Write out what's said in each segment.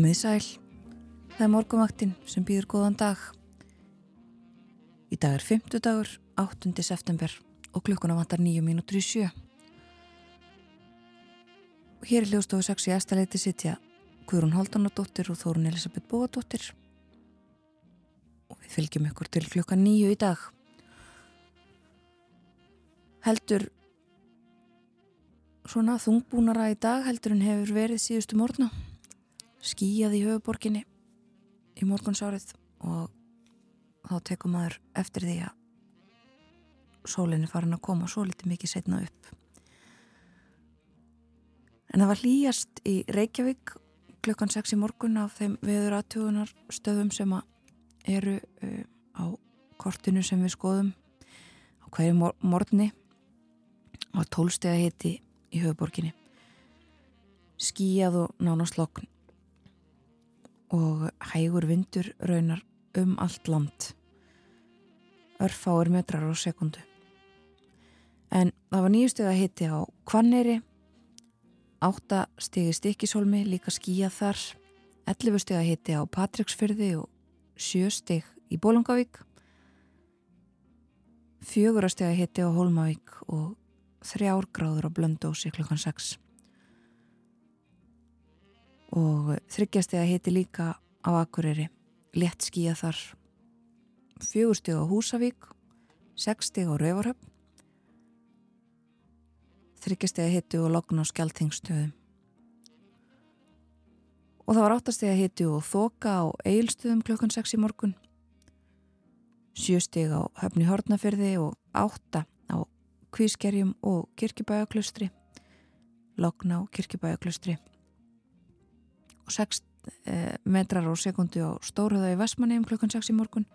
Komið sæl, það er morgunvaktinn sem býður góðan dag. Í dag er 50 dagur, 8. september og klukkuna vantar 9 mínútur í sjö. Og hér er hljóstofu 6 í æstaleiti sitja Guðrún Haldanadóttir og Þórun Elisabeth Bóadóttir. Og við fylgjum ykkur til klukka 9 í dag. Heldur svona þungbúnara í dag heldur en hefur verið síðustu morgna skýjað í höfuborginni í morgunsárið og þá tekum maður eftir því að sólinni farin að koma svo litið mikið setna upp. En það var hlýjast í Reykjavík klukkan 6 í morgun af þeim veður aðtjóðunar stöðum sem að eru uh, á kortinu sem við skoðum á hverju morgunni á tólstega hiti í höfuborginni. Skýjað og nánast lokn og hægur vindur raunar um allt land. Örfáur metrar á sekundu en það var nýju steg að hitti á Kvanneri 8 stegi stikisólmi líka skíja þar 11 steg að hitti á Patricksfyrði og 7 steg í Bólungavík 4 steg að hitti á Hólmavík og 3 gráður á Blöndósi klukkan 6 og þryggjastega heiti líka á Akureyri. Létt skíja þar. Fjögusteg á Húsavík sexsteg á Rauvarhöfn þryggjastega heiti og logn á Skeltingstöðum og það var áttastega heiti og þoka á Eilstöðum klukkan 6 í morgun. Sjösteg á Höfni Hortnaferði og átta á Kvískerjum og Kirkibæjaklustri logn á Kirkibæjaklustri og 6 eh, metrar á sekundu á Stórhauða í Vestmanni um klukkan 6 í morgun.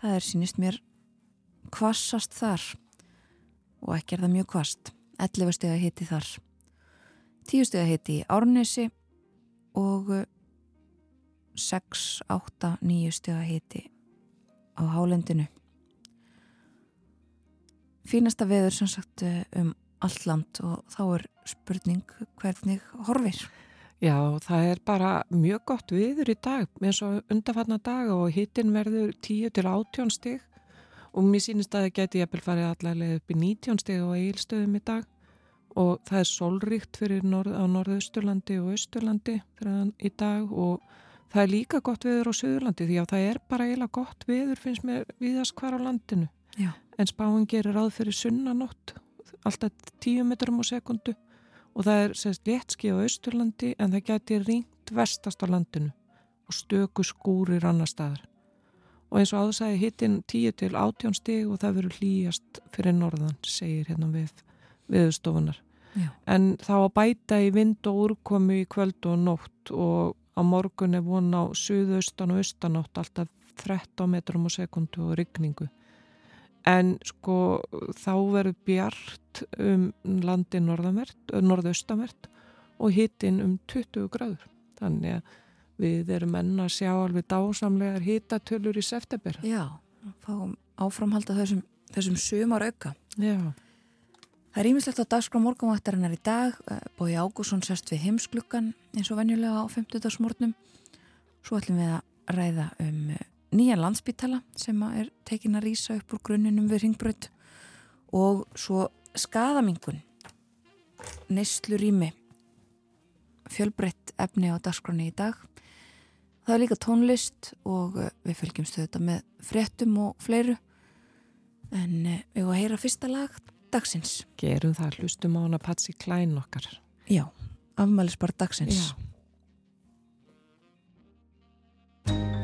Það er sínist mér kvassast þar og ekki er það mjög kvast 11 steg að hiti þar. 10 steg að hiti í Árnesi og 6, 8, 9 steg að hiti á Hálendinu. Fínasta veður sem sagt eh, um allt land og þá er spurning hvernig horfir Já, það er bara mjög gott viður í dag eins og undarfarna dag og hittin verður 10 til 18 stig. Og mér sínist að það geti jæfnvel farið allavega upp í 19 stig og eilstöðum í dag. Og það er sólríkt fyrir norð, á norðausturlandi og austurlandi í dag og það er líka gott viður á söðurlandi því að það er bara eiginlega gott viður finnst mér viðast hvar á landinu. Já. en spáin gerir ráð fyrir sunnanótt alltaf 10 metrum á sekundu og það er sérst léttski á Östurlandi en það geti ringt vestast á landinu og stöku skúrir annar staðar. Og eins og áðsæði hittin 10 til 18 stig og það verður hlýjast fyrir norðan, segir hérna við viðstofunar. En þá að bæta í vind og úrkomi í kvöld og nótt og á morgun er von á suðaustan og austanátt alltaf 13 metrum á sekundu og rigningu en sko þá verður bjart um landi norðaustamert og hittinn um 20 gráður. Þannig að við erum enna að sjá alveg dásamlegar hittatölur í september. Já, fáum áframhalda þessum, þessum sumar auka. Já. Það er ímislegt á dagskrá morgunvættarinnar í dag. Eh, Bói Ágússon sest við heimsklukkan eins og venjulega á 50. smórnum Svo ætlum við að ræða um eh, nýjan landsbytala sem er tekin að rýsa upp úr grunninum við ringbröð og svo skadamingun neyslu rými fjölbreytt efni á dagskroni í dag. Það er líka tónlist og eh, við fylgjumst þetta með fréttum og fleiru. En eh, við erum að heyra fyrsta lag dagsins. Gerum það, hlustum á hana Patsi Klein okkar. Já, afmælis bara dagsins. Já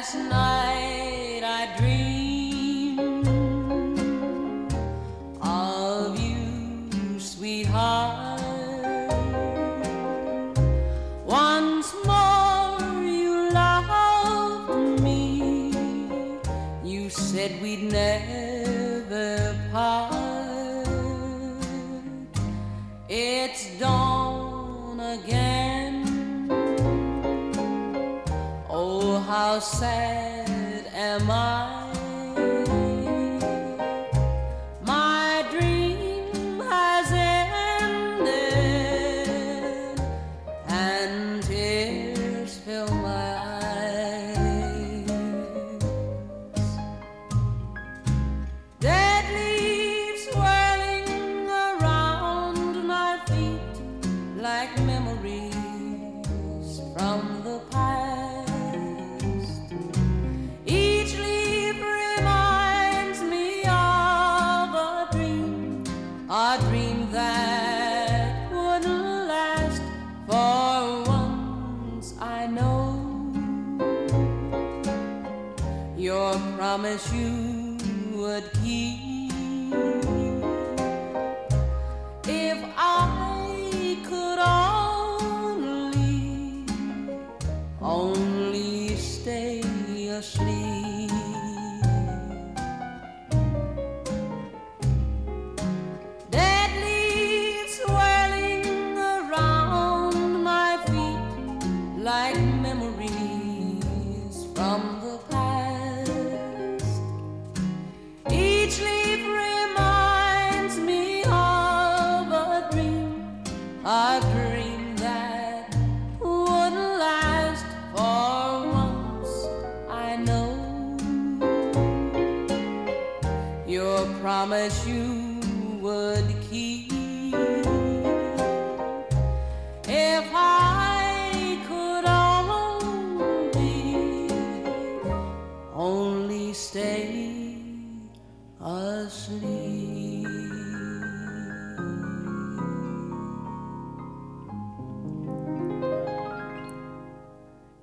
Last night sad promise you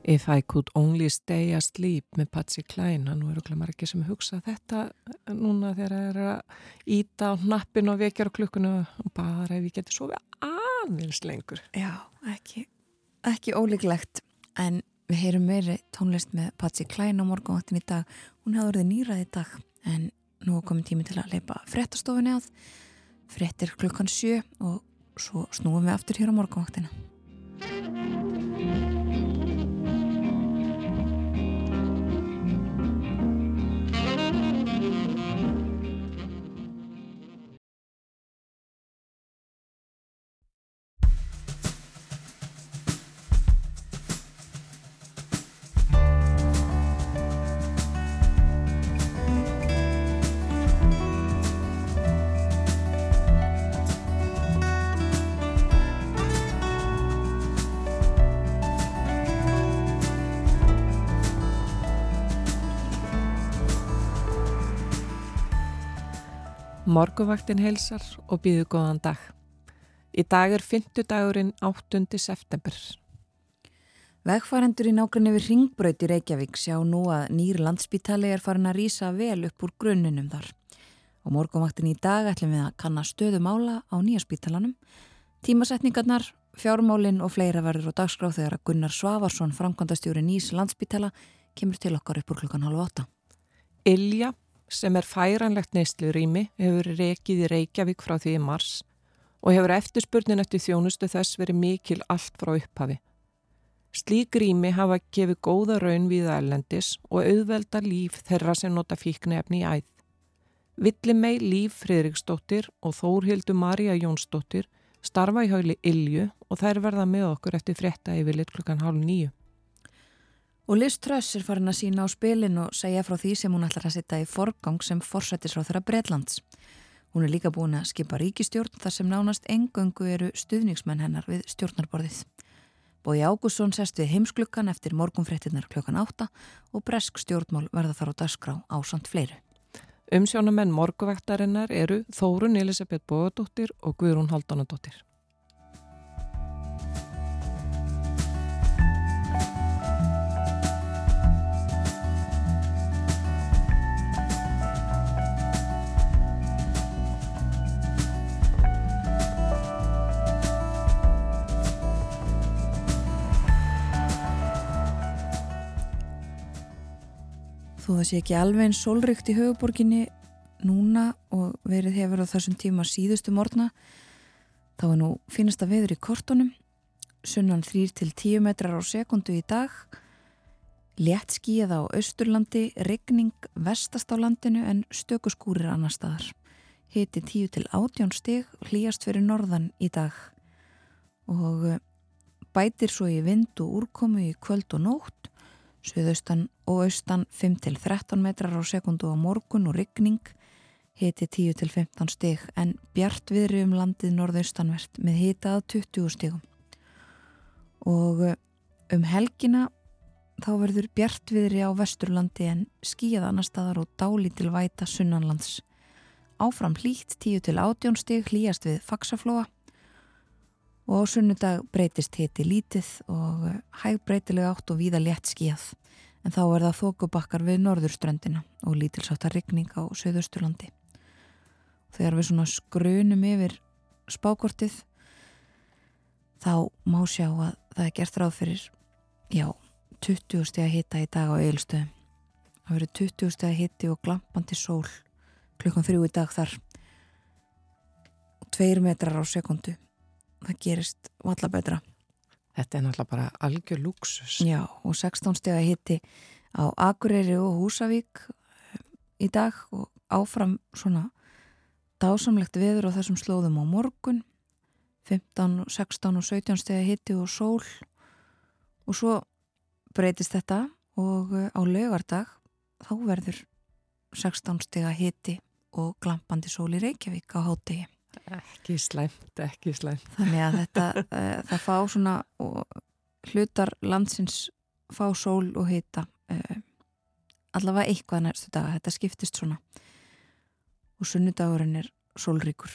If I could only stay asleep með Patsy Cline, hann er okkur margir sem hugsa þetta núna þegar það er að íta á hnappin og vekjar á klukkunu og bara ef ég geti sofið aðeins lengur. Já, ekki, ekki ólíklegt en við heyrum meiri tónlist með Patsy Klein á morgunvaktin í dag. Hún hefði orðið nýrað í dag en nú komin tími til að leipa frettastofinni að. Frettir klukkan sjö og svo snúum við aftur hér á morgunvaktina Morguvaktin heilsar og býðu góðan dag. Í dag er fymtudagurinn 8. september. Vegfærendur í nákvæmni við Ringbraut í Reykjavík sjá nú að nýr landsbítali er farin að rýsa vel upp úr grunnunum þar. Og morgunvaktin í dag ætlum við að kanna stöðu mála á nýja spítalanum. Tímasetningarnar, fjármálinn og fleira verður á dagskráð þegar að Gunnar Svavarsson, framkvæmdastjóri nýs landsbítala, kemur til okkar upp úr klukkan halv åtta. Ilja, sem er færanlegt neyslu rými, hefur rekið í Reykjavík frá því í mars og hefur eftirspurnin eftir þjónustu þess verið mikil allt frá upphafi. Slík rými hafa gefið góða raun við ælendis og auðvelda líf þeirra sem nota fíknefni í æð. Villimei Líf Fridriksdóttir og Þórhildu Marja Jónsdóttir starfa í hauli Ilju og þær verða með okkur eftir frétta yfir lit klukkan hálf nýju. Og Liz Truss er farin að sína á spilin og segja frá því sem hún ætlar að setja í forgang sem forsættisráð þeirra Breitlands. Hún er líka búin að skipa ríkistjórn þar sem nánast engöngu eru stuðningsmenn hennar við stjórnarborðið. Bói Ágússon sest við heimsklukkan eftir morgunfréttinnar klukkan átta og bresk stjórnmál verða þar á dasgrá á samt fleiru. Umsjónamenn morguvektarinnar eru Þórun Elisabeth Bóðardóttir og Guðrún Haldunadóttir. Þó það sé ekki alveg eins sólrykt í höfuborginni núna og verið hefur á þessum tíma síðustu morgna þá er nú finnast að veður í kortunum. Sunnan 3-10 metrar á sekundu í dag. Létt skíða á austurlandi regning vestast á landinu en stökuskúrir annar staðar. Hiti 10-18 stig hlýjast fyrir norðan í dag. Og eh, bætir svo í vind og úrkomu í kvöld og nótt. Suðaustan og austan 5-13 metrar á sekundu á morgun og regning hiti 10-15 stig en bjart viðri um landið norðaustanvert með hita að 20 stigum. Og eh, um helgina þá verður bjart viðri á vesturlandi en skíða annar staðar og dálítil væta sunnanlands. Áfram hlýtt 10-18 stig hlýjast við faksaflóa og sunnudag breytist hiti lítið og eh, hæg breytilega átt og víða létt skíðað en þá er það þókubakkar við norðurströndina og lítilsáttar rigning á söðusturlandi. Þegar við svona skrunum yfir spákortið þá má sjá að það er gert ráð fyrir já, 20 steg að hitta í dag á eilstöðum. Það verður 20 steg að hitti og glampandi sól klukkan þrjú í dag þar og 2 metrar á sekundu það gerist valla betra Þetta er náttúrulega bara algjör luxus. Já, og 16 steg að hitti á Akureyri og Húsavík eh, í dag og áfram svona dásamlegt veður á þessum slóðum á morgun. 15, 16 og 17 steg að hitti og sól. Og svo breytist þetta og eh, á lögardag þá verður 16 steg að hitti og glampandi sól í Reykjavík á hátegi Ekki slæmt, ekki slæmt. Þannig að þetta, uh, það fá svona hlutar landsins fá sól og hita uh, allavega eitthvað nærstu daga, þetta skiptist svona. Og sunnudagurinn er sólríkur.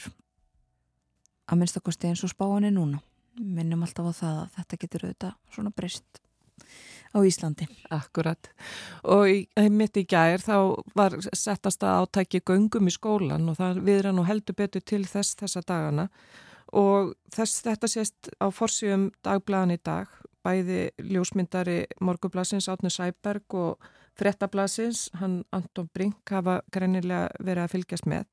Að minnstakosti eins og spáan er núna. Minnum alltaf á það að þetta getur auðvitað svona breyst á Íslandi. Akkurat. Og mitt í gær þá var settast að átæki göngum í skólan og það viðra nú heldur betur til þess þessa dagana. Og þess, þetta sést á forsýjum dagblæðan í dag bæði ljósmyndari Morgublasins Átni Sæberg og Frettablasins, hann Anton Brink hafa greinilega verið að fylgjast með.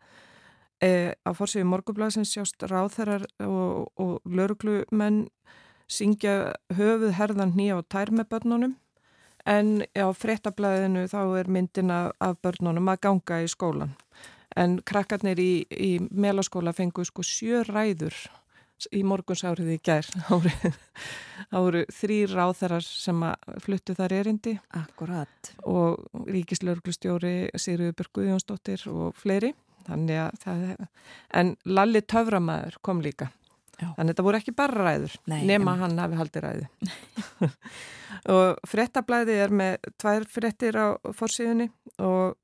E, á forsýjum Morgublasins sjást ráþærar og, og lörglumenn syngja höfuð herðan nýja á tær með börnunum en á frettablaðinu þá er myndina af börnunum að ganga í skólan. En krakkarnir í, í melaskóla fengu sko sjö ræður í morgunsárið í gær. Það voru þrý ráþarar sem fluttu þar erindi. Akkurat. Og ríkislauglustjóri Sigriður Björguðjónsdóttir og fleiri. Þannig að það, en Lalli Töframæður kom líka. Þannig að þetta voru ekki bara ræður Nei, nema en... hann hafi haldið ræði. og frettablaði er með tvær frettir á fórsíðunni og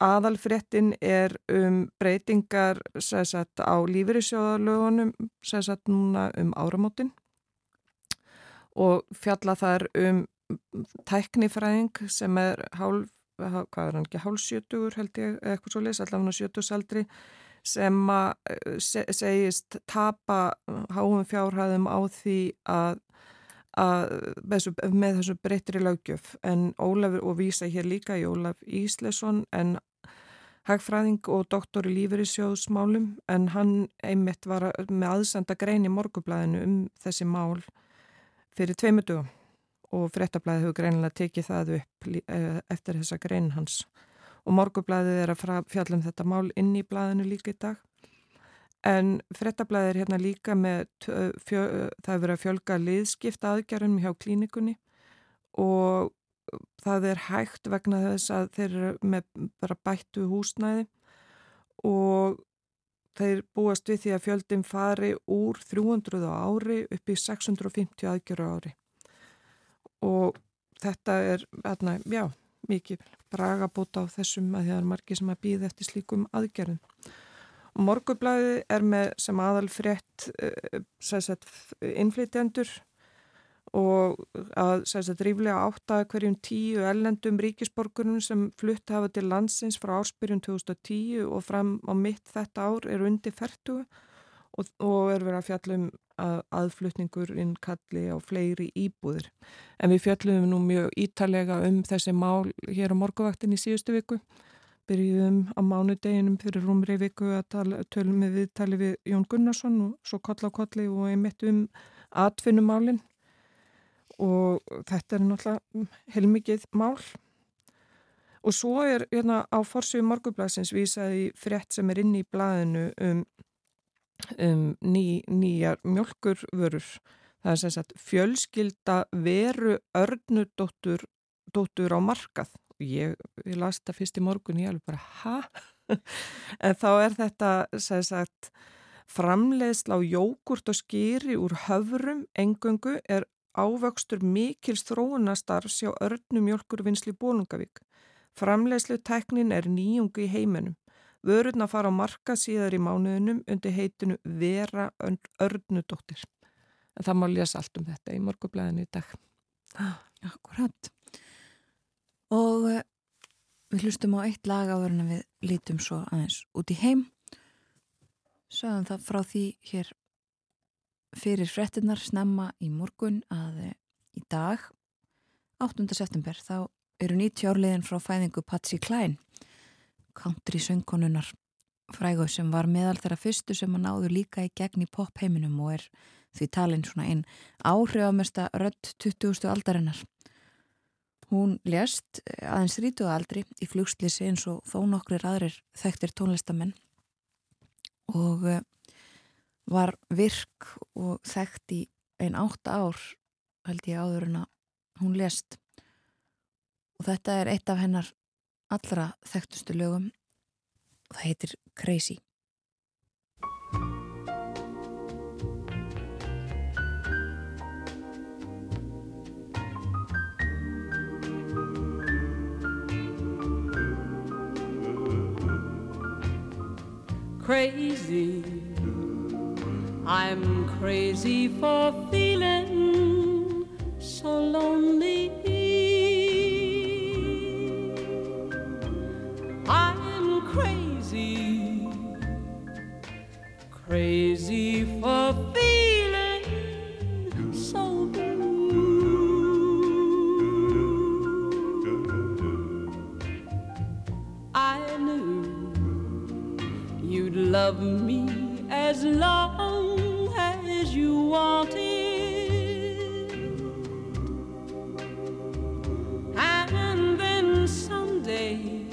aðalfrettin er um breytingar sagt, á lífyrirsjóðalögunum sagt, núna um áramótin. Og fjalla þar um tæknifræðing sem er hálf, hvað er hann ekki, hálfsjötugur held ég, eitthvað svo leys, allavega sjötusaldri sem að eh, segist tapa háum fjárhæðum á því að, að þessu, með þessu breytri lögjöf en Ólafur og vísa hér líka í Ólaf Íslesson en hagfræðing og doktor í lífeyrissjóðsmálum en hann einmitt var með aðsenda grein í morgublaðinu um þessi mál fyrir tveimutugum og frettablaði hefur greinilega tekið það upp eh, eftir þessa grein hans og morgublaðið er að fjalla um þetta mál inn í blaðinu líka í dag. En frettablaðið er hérna líka með, fjö, það hefur verið að fjölga liðskipta aðgerðum hjá klínikunni. Og það er hægt vegna þess að þeir eru með bara bættu húsnæði. Og þeir búast við því að fjöldin fari úr 300 ári upp í 650 aðgerðu ári. Og þetta er, hérna, já, mikið bragabóta á þessum að það er margi sem að býða eftir slíkum aðgerðum. Morgublaði er með sem aðal frétt uh, innflytjendur og að sagt, ríflega átta hverjum tíu ellendum ríkisborgurnum sem flutt hafa til landsins frá ársbyrjun 2010 og fram á mitt þetta ár er undir færtugu og, og er verið að fjallum að aðflutningur inn kalli á fleiri íbúðir. En við fjallum nú mjög ítalega um þessi mál hér á morguvaktin í síðustu viku. Byrjuðum á mánudeginum fyrir rúmri viku að tala, tölum við viðtali við Jón Gunnarsson og svo koll á kolli og einmitt um atvinnumálinn og þetta er náttúrulega heilmikið mál. Og svo er hérna, á forsögu morgublasins vísaði frétt sem er inn í blaðinu um um, ný, nýjar mjölkurvörur. Það er sem sagt fjölskylda veru örnudóttur dóttur á markað. Ég, ég las þetta fyrst í morgun, ég alveg bara, hæ? en þá er þetta sem sagt framleiðsla á jógurt og skýri úr höfrum engöngu er ávöxtur mikils þróunastarfs hjá örnum mjölkurvinnsli Bólungavík. Framleiðslu teknin er nýjungu í heiminum. Vörurna fara á marka síðar í mánuðinum undir heitinu Vera Örnudóttir. En það má lesa allt um þetta í morgublaðinu í dag. Akkurat. Og uh, við hlustum á eitt lag á verðin að við lítum svo aðeins út í heim. Sögum það frá því hér fyrir frettinnar snemma í morgun að uh, í dag, 8. september, þá eru 90 árliðin frá fæðingu Patsi Klein country söngkonunar frægu sem var meðal þeirra fyrstu sem að náðu líka í gegn í popheiminum og er því talin svona einn áhrifamesta rödd 20. aldarinnar. Hún lést aðeins 30 aldri í flugslýsi eins og þó nokkrir aðrir þekktir tónlistamenn og eh, var virk og þekkt í einn átta ár held ég áður en að hún lést og þetta er eitt af hennar allra þekktustu lögum. Og það heitir Crazy. Crazy, I'm crazy for feeling so lonely crazy for feeling so blue. I knew you'd love me as long as you wanted. And then someday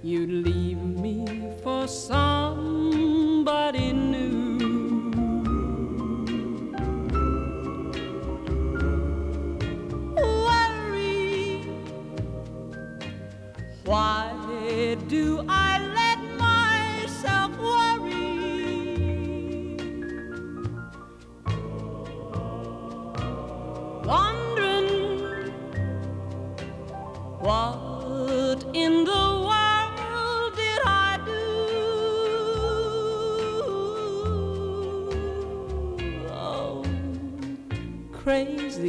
you'd leave me for some somebody new. Worry, why do I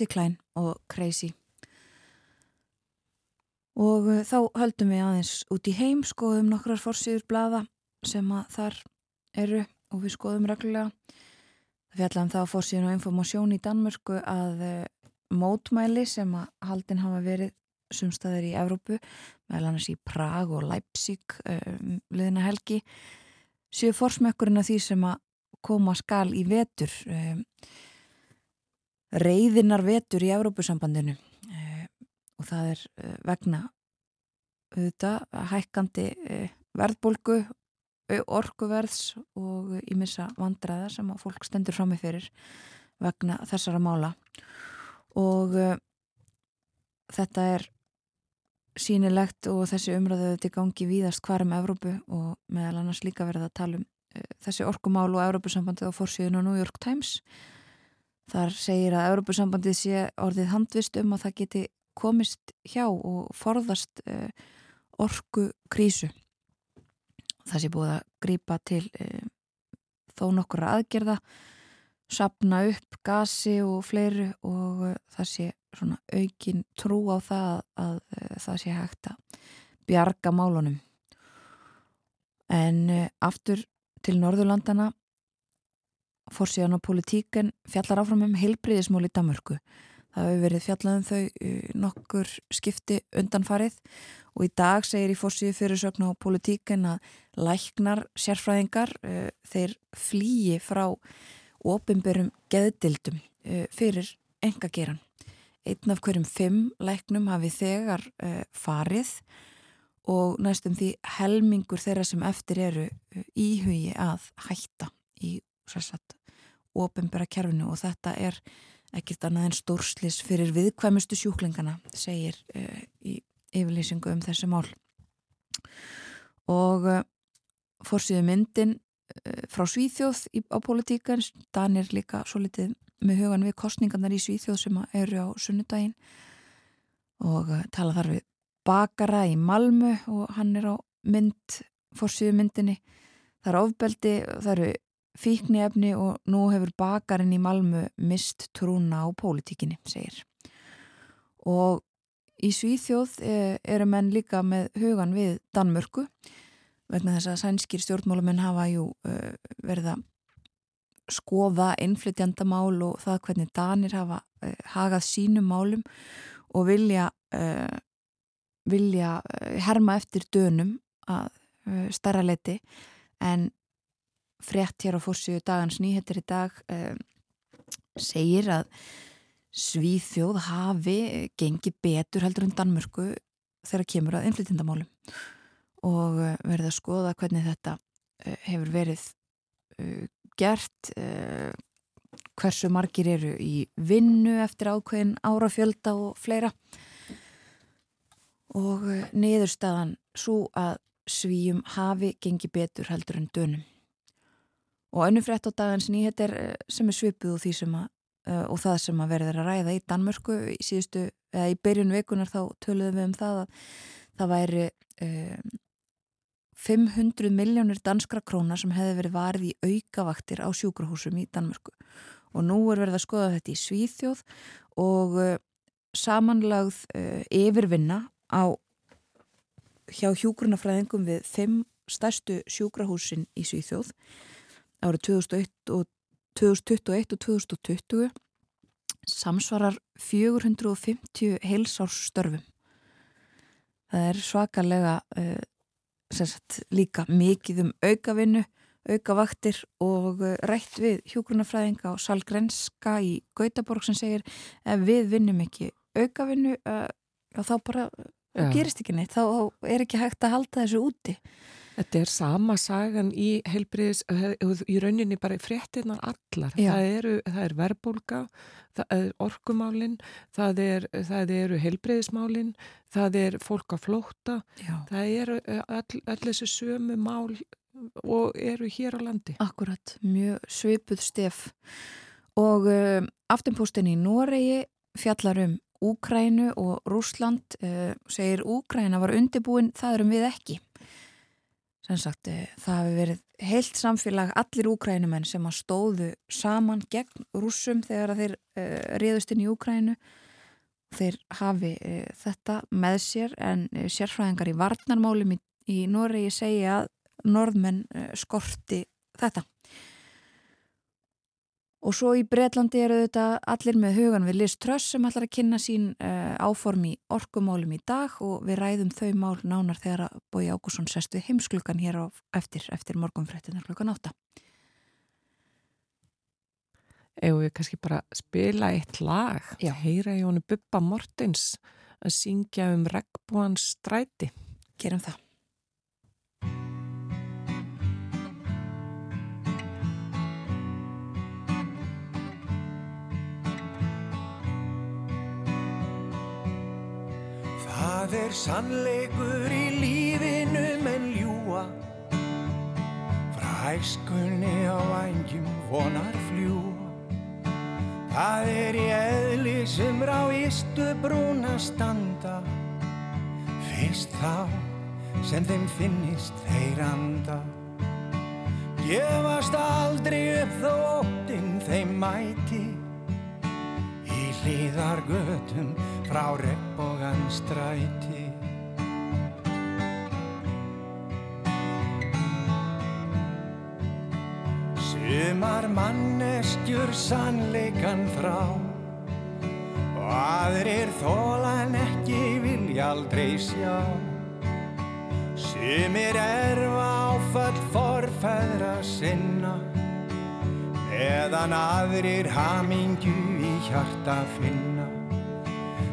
Patsy Klein og Crazy. Og uh, þá höldum við aðeins út í heim skoðum nokkrar fórsýður blada sem að þar eru og við skoðum reglulega. Við ætlaðum þá fórsýðun og informásjón í Danmörku að uh, mótmæli sem að haldin hafa verið sumstaðir í Evrópu, meðal annars í Prag og Leipzig um, liðina helgi, séu forsmekkurinn af því sem að koma skal í vetur um, reyðinar vetur í Evrópusambandinu. Um, og það er uh, vegna auðvitað hækkandi uh, verðbólgu orkuverðs og ímissa vandræða sem að fólk stendur fram með fyrir vegna þessara mála. Og uh, þetta er sínilegt og þessi umræðu þetta gangi víðast hvarum Evrópu og meðal annars líka verða að tala um uh, þessi orkumál og Evrópusambandið á fórsíðun og New York Times þar segir að Evrópusambandið sé orðið handvist um að það geti komist hjá og forðast uh, orku krísu það sé búið að grýpa til e, þó nokkur aðgerða sapna upp gasi og fleiru og e, það sé svona aukin trú á það að það sé hægt að bjarga málunum. En aftur til Norðurlandana fór síðan á politíken fjallar áfram um heilbriðismól í Damörku það hefur verið fjallaðum þau nokkur skipti undanfarið og í dag segir í fórsíðu fyrirsögn á politíken að læknar sérfræðingar uh, þeir flýi frá ofinberum geðdildum uh, fyrir engageran. Einn af hverjum fimm læknum hafi þegar farið og næstum því helmingur þeirra sem eftir eru íhugi að hætta í ofinbera kerfinu og þetta er ekkert annað en stórslis fyrir viðkvæmustu sjúklingana segir í yfirlýsingu um þessi mál. Og uh, fórsýðu myndin uh, frá Svíþjóð í, á politíkan Danir líka svo litið með hugan við kostningarnar í Svíþjóð sem eru á sunnudaginn. Og uh, tala þar við bakara í Malmu og hann er á mynd fórsýðu myndinni. Það er ofbeldi, það eru fíknefni og nú hefur bakarinn í Malmu mist trúna á politíkinni, segir. Og Í Svíþjóð eh, eru menn líka með hugan við Danmörku vegna þess að sænskir stjórnmálamenn hafa jú eh, verið að skoða innflytjandamál og það hvernig Danir hafa eh, hagað sínum málum og vilja, vilja herma eftir dönum að starra leti en frétt hér á fórsíu dagans nýhettir í dag segir að Svíþjóð hafi gengið betur heldur en Danmörku þegar kemur að innflytindamálum og eh, verið að skoða hvernig þetta eh, hefur verið eh, gert hversu margir eru í vinnu eftir ákveðin árafjölda og fleira. Og niðurstaðan svo að svíjum hafi gengið betur heldur en dönum og önnu frétt á dagans nýheter sem er svipuð sem að uh, og það sem að verður að ræða í Danmörku í síðustu, í byrjun vikunar þá töluðum við um það að það væri uh, 500 miljónir danskra krónar sem hefði verið varið í aukavaktir á sjúkrahúsum í Danmörku. Og nú er verið að skoða þetta í Svíþjóð og uh, samanlagð yfirvinna á hjá hjúgrunafræðingum við fimm stærstu sjúkrahúsin í Svíþjóð árið 2001 og 2021 og 2020 samsvarar 450 heilsárstörfum. Það er svakalega uh, sagt, líka mikið um aukavinnu, aukavaktir og uh, rætt við hjógrunafræðinga og salgrenska í Gautaborg sem segir ef við vinnum ekki aukavinnu uh, þá bara gerist ekki neitt, þá er ekki hægt að halda þessu úti. Þetta er sama sagan í heilbriðis, í rauninni bara fréttinnar allar. Það eru, það er verbulga, það er orkumálinn, það, er, það eru heilbriðismálinn, það er fólk að flóta, Já. það eru all, all þessu sömu mál og eru hér á landi. Akkurat, mjög svipuð stef. Og uh, aftunpústin í Noregi fjallar um Úkrænu og Rúsland, uh, segir Úkræna var undirbúin, það erum við ekki sagt, eh, það hefur verið heilt samfélag allir úkrænumenn sem að stóðu saman gegn rúsum þegar þeir uh, riðust inn í Úkrænu þeir hafi uh, þetta með sér en uh, sérfræðingar í varnarmálum í, í Noregi segja að norðmenn skorti þetta Og svo í Breitlandi eru þetta allir með hugan við Liz Truss sem ætlar að kynna sín uh, áform í orkumálum í dag og við ræðum þau mál nánar þegar að Bói Ágússon sest við heimsklukkan hér á eftir, eftir morgunfrættinar klukkan átta. Eða við kannski bara spila eitt lag, Já. heyra í honu Bubba Mortens að syngja um regnbúans stræti. Gerum það. Það er sannleikur í lífinu menn ljúa Frá hæskunni á vængjum vonar fljúa Það er í eðli sem rá ístu brúna standa. Fyrst þá sem þeim finnist þeir anda. Gefast aldrei upp þó óttinn þeim mæti Í hlýðar götum frá regnbógan stræti. Sumar manneskjur sannleikan þrá og aðrir þólan ekki vilja aldrei sjá. Sumir erfa áfall forfæðra sinna meðan aðrir hamingju hjarta finna.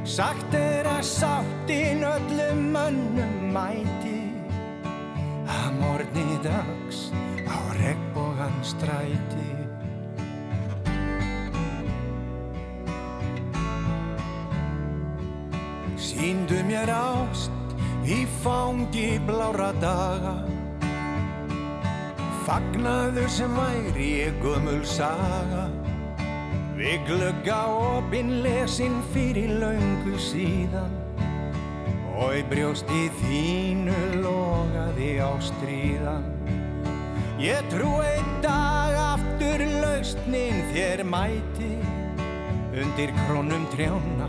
Sagt er að sáttin öllum mönnum mæti. Að morgni dags á regnbógan stræti. Sýndu mér ást í fangi blára daga. Fagnaðu sem væri ég gömul saga Við glugga opinn lesin fyrir laungu síðan. Og í brjósti þínu logaði á stríðan Ég trú einn dag aftur lausnin þér mæti. Undir krónum trjána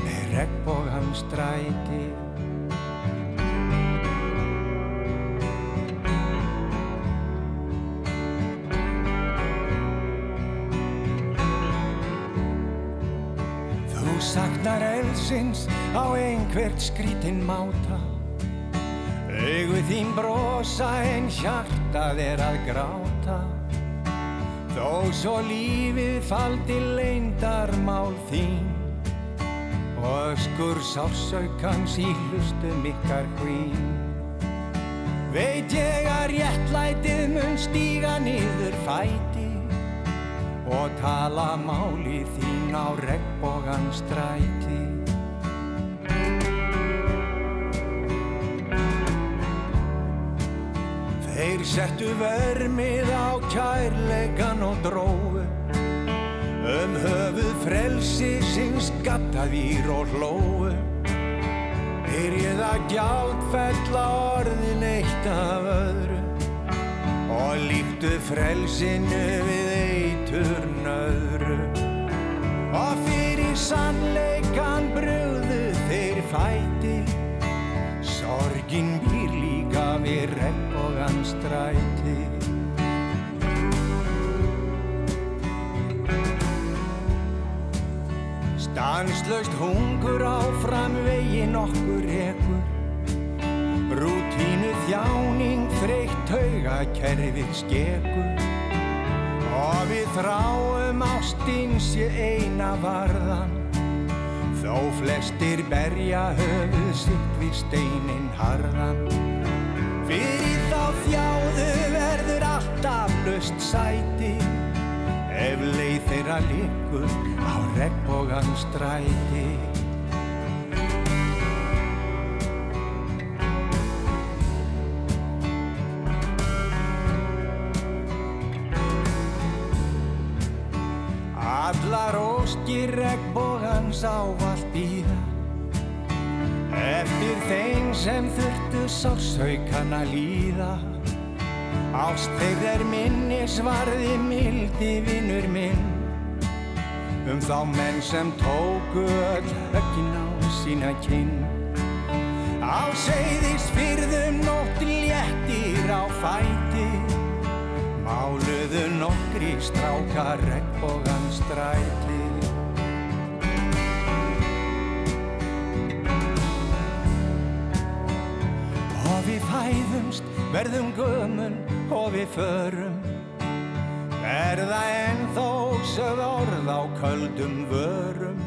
með regnbógan stræti elsins á einhvert skrítinn máta. Augu þín brosa en hjartað er að gráta. Þó svo lífið faldi leindarmál þín Og öskur sásaukans í hlustum ykkar hvín. Veit ég að réttlætið mun stíga niður fæti og tala máli þín á regnbógan stræti. Þeir settu vermið á kærleikan og dróu um höfuð frelsi sinns gattaðýr og hlóu. Byrjuð að gjaldfella orðin eitt af öðru. Og líktu frelsinu við eitur nöðru. Og fyrir sannleikan brugðu þeir fæti. Sorgin býr líka við regnbógan stræti. Stanslaust hungur áfram veginn okkur ekkur Rútínu þjáning þreytt tauga kerfið skekur. Og við þráum ástinn sé eina varðan. Þó flestir berja höfuð sitt við steinin harðan Fyrir þá þjáðu verður alltaf löst sæti. Ef leið þeirra líkur á regnbógan stræti. Allar óskir regnbógans ávalt býða Eftir þeim sem þurftu sársaukan að líða. Ást þeir er minnisvarði mildi vinnur minn. Um þá menn sem tóku öll höggin á sína kinn. Á seiðis fyrðum nótt léttir á fæti. Máluðu nokkri strákar regnbógan stræti við fæðumst, verðum gömul og við förum. Verða ennþó sögð orð á köldum vörum.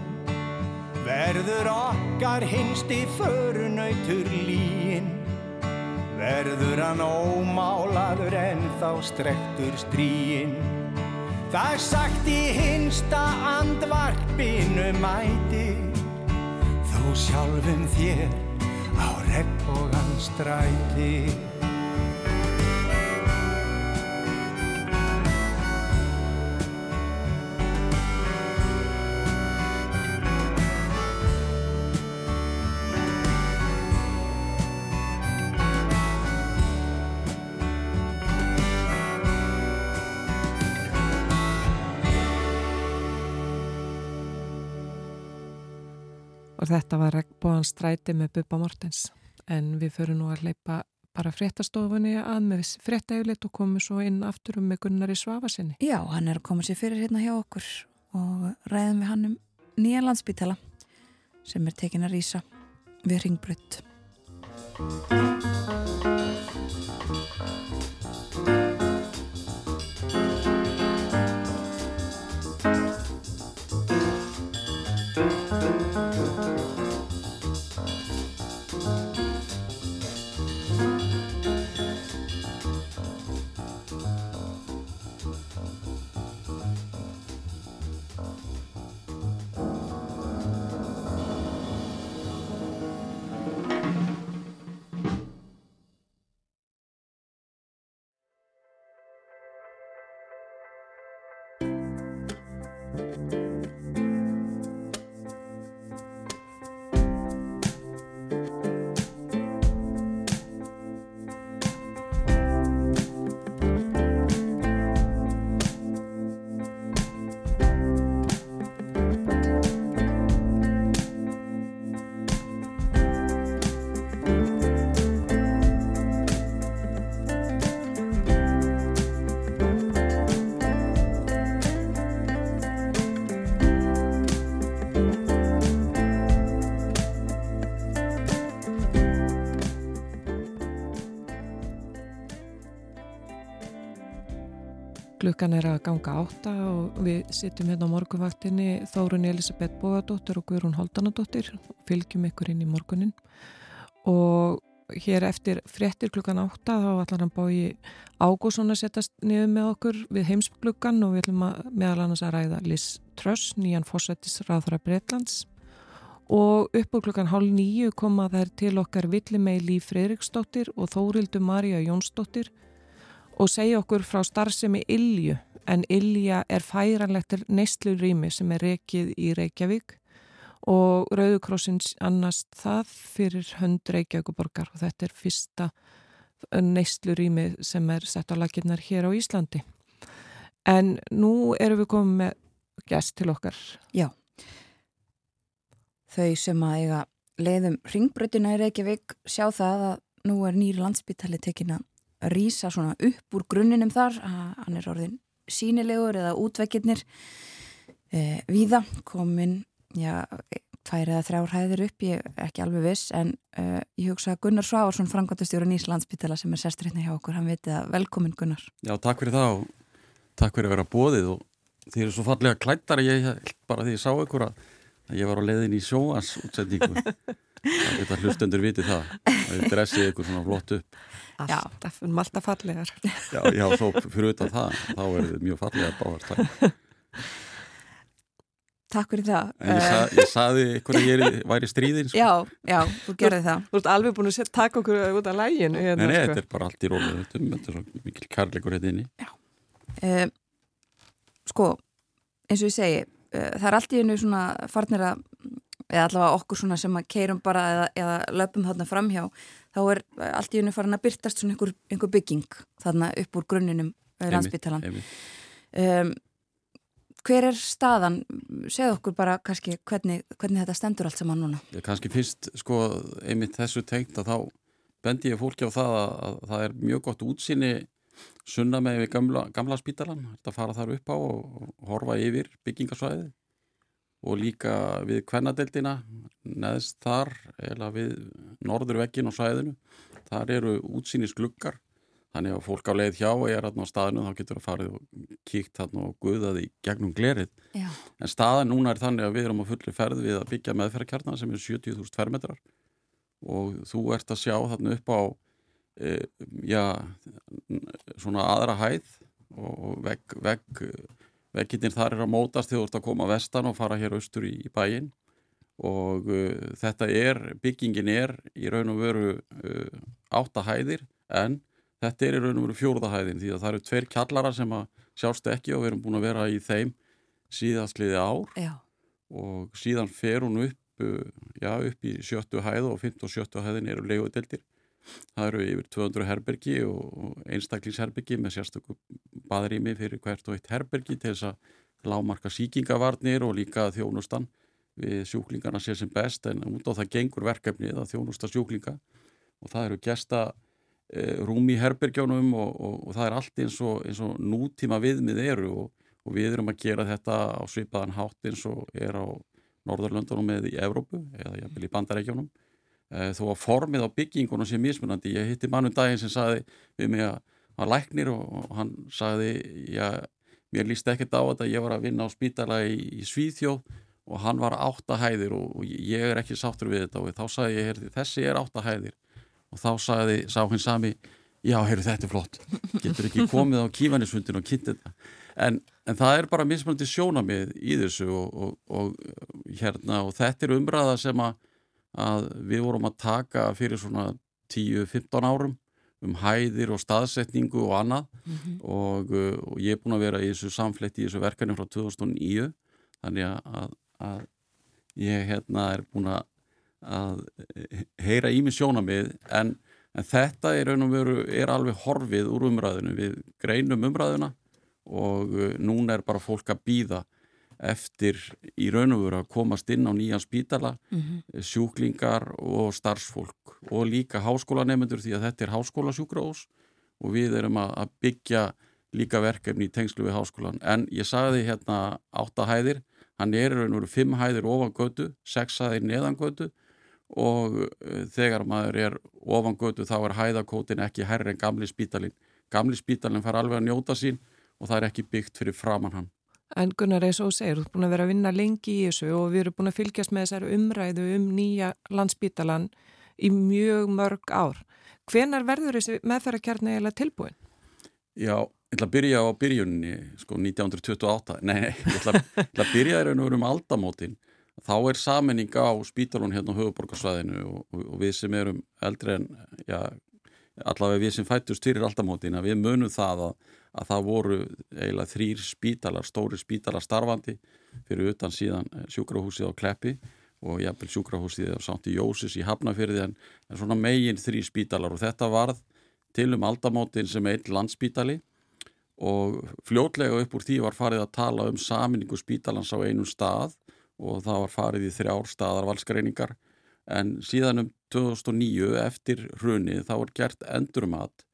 Verður okkar hinsti förunautur líin Verður hann ómálaður en þá strektur stríin Það er sagt í hinsta andvarpinu mæti Þú sjálfum þér á regnbógan stræti og þetta var regnbóðan stræti með Bubba Mortens en við förum nú að leipa bara fréttastofunni að með fréttauglit og komum svo inn aftur um með Gunnar í Svafasinni. Já, hann er að koma sér fyrir hérna hjá okkur og ræðum við hann um nýja landsbítala sem er tekin að rýsa við ringbrödd. Klukkan er að ganga átta og við sittum hérna á morgunvaktinni Þórun Elisabeth Bóðardóttir og Guðrún Holdanadóttir og fylgjum ykkur inn í morgunin. Og hér eftir fréttir klukkan átta þá ætlar hann bói Ágússon að setjast niður með okkur við heimsklukkan og við ætlum að meðal annars að ræða Liz Truss, nýjan fórsættisráðra Breitlands og upp úr klukkan hálf nýju koma þær til okkar Villimei Líf Freiriksdóttir og Þórildu Marja Jónsdóttir og segja okkur frá starfsemi Ilju en Ilja er færanlegt neistlu rými sem er rekið í Reykjavík og Rauðukrossins annast það fyrir hönd Reykjavíkuborgar og þetta er fyrsta neistlu rými sem er sett á laginnar hér á Íslandi. En nú erum við komið með gæst til okkar. Já. Þau sem að eiga leiðum ringbröðina í Reykjavík sjá það að nú er nýri landsbytali tekin að rýsa svona upp úr grunninum þar hann er orðin sínilegur eða útvekkirnir e, víða komin já, tvær eða þrjár hæðir upp ég er ekki alveg viss en e, ég hugsa að Gunnar Svávarsson frangvandastjóra Nýs landsbytala sem er sestur hérna hjá okkur hann veit að velkomin Gunnar. Já, takk fyrir það og takk fyrir að vera bóðið og þið eru svo fallega klættar ég bara því ég sá ykkur að ég var á leiðin í sjóans útsendingu þetta hlustendur viti það að þið dressið ykkur svona flott upp Alltaf, um alltaf fallegar. Já, já, svo fyrir utan það þá er þið mjög fallega báðar Takk fyrir það. En ég, sa, ég saði ykkur að ég væri stríðin sko. Já, já, þú gerði það. Þú ert alveg búin að taka okkur út af lægin Nei, nei, þetta er bara allt í rólu þetta er svo mikil kærleikur hérna inni. Já. Uh, Sko, eins og ég segi uh, það er allt í hennu svona farnir að eða allavega okkur svona sem að keirum bara eða, eða löpum þarna framhjá þá er allt í hennu farin að byrtast svona einhver, einhver bygging þarna upp úr grunninum landsbytalan um, hver er staðan? Segð okkur bara kannski hvernig, hvernig þetta stendur allt saman núna. Ég kannski fyrst sko einmitt þessu tengt að þá bendi ég fólki á það að, að það er mjög gott útsinni sunna með við gamla, gamla spítalan þetta fara þar upp á og, og horfa yfir byggingasvæði og líka við kvennadeildina neðst þar eða við norðurvekkin og svæðinu. Þar eru útsýnis glukkar þannig að fólk á leið hjá og er á staðinu þá getur það farið og kíkt hann og guðað í gegnum glerið. Já. en staðan núna er þannig að við erum á fulli ferð við að byggja meðferðarkjarnar sem er 70.000 fermetrar. Og þú ert að sjá þarna upp á e, já, svona aðra hæð og vegg, vegg vegginnir þar er að mótast þegar þú ert að koma vestan og fara hér austur í, í bæin og uh, þetta er, byggingin er í raun og veru uh, áttahæðir en þetta er í raun og veru fjórðahæðin því að það eru tveir kjallara sem að sjást ekki og við erum búin að vera í þeim síðastliði ár. Já. og síðan fer hún upp, uh, já, upp í sjöttu hæð og 15 og sjöttu hæðin eru leigudeldir það eru yfir 200 herbergi og einstaklingsherbergi með sérstökum baðrými fyrir hvert og eitt herbergi til þess að lámarka síkingavarnir og líka þjónustan við sjúklingarna sé sem best. En út á það gengur verkefnið að þjónusta sjúklinga. Og það eru gesta e, rúmi í herbergjónum og, og, og það er allt eins og, eins og nútíma viðmið eru og, við erum að gera þetta á svipaðan hátt eins og er á Norðurlöndunum eða í Evrópu eða í Bandarækjónum e, þó að formið á byggingunum sé mismunandi. Ég hitti mannum daginn sem saði við mig að læknir og hann saði já, mér líst ekkert á þetta, ég var að vinna á spítala í, í Svíþjóð og hann var áttahæðir og, og ég er ekki sáttur við þetta. Og þá sagði ég, heyrði, þessi er áttahæðir. Og þá sagði, sá hinn sami já, heyrðu, þetta er flott. Getur ekki komið á kífanisfundin og kynnt þetta. En, en það er bara mismunandi sjónamið í þessu og, og, og hérna, og þetta er umræða sem að, að við vorum að taka fyrir svona 10-15 árum um hæðir og staðsetningu og annað. Mm -hmm. og, og ég er búin að vera í þessu samfletti í þessu verkefni frá 2009 þannig að, að ég hérna er búin að, að heyra í mig sjónamið en, en þetta er, veru, er alveg horfið úr umræðinu við greinum umræðina og uh, núna er bara fólk að býða eftir í raun og veru að komast inn á nýjan spítala mm -hmm. sjúklingar og starfsfólk og líka háskólanemendur því að þetta er háskólasjúkrós og við erum að byggja líka verkefni í tengslu við háskólan en ég sagði hérna áttahæðir hann er raun og veru fimm hæðir ofan götu, sex hæðir neðan götu og uh, þegar maður er ofan götu þá er hæðakótin ekki herri en gamli spítalin. Gamli spítalin far alveg að njóta sín og það er ekki byggt fyrir framann hann. En Gunnar, eins og segir, þú ert búin að vera að vinna lengi í þessu og við erum búin að fylgjast með þessari umræðu um nýja landsbítalan í mjög mörg ár. Hvenar verður þessi meðferðarkjarni eða tilbúin? Já, Ég ætla að byrja á byrjunni, sko 1928, nei, ég ætla, ég ætla að byrja í raun og veru um aldamótin. Þá er saminning á spítalun hérna á höfuborgarsvæðinu og, og, og við sem erum eldri en, já, allavega við sem fættust fyrir aldamótin, að við munum það að, að það voru eiginlega þrýr spítalar, stóri spítalar starfandi fyrir utan síðan sjúkrahúsið á Kleppi og jafnvel sjúkrahúsið á Santi Jósis í Hafnafyrði en, en svona megin þrýr spítalar og þetta varð til um aldamótin sem einn landsspítali og fljótlega upp úr því var farið að tala um saminningu spítalans á einum stað og það var farið í þrjár staðar valskreiningar en síðan um 2009 eftir hrunið þá er gert endurumat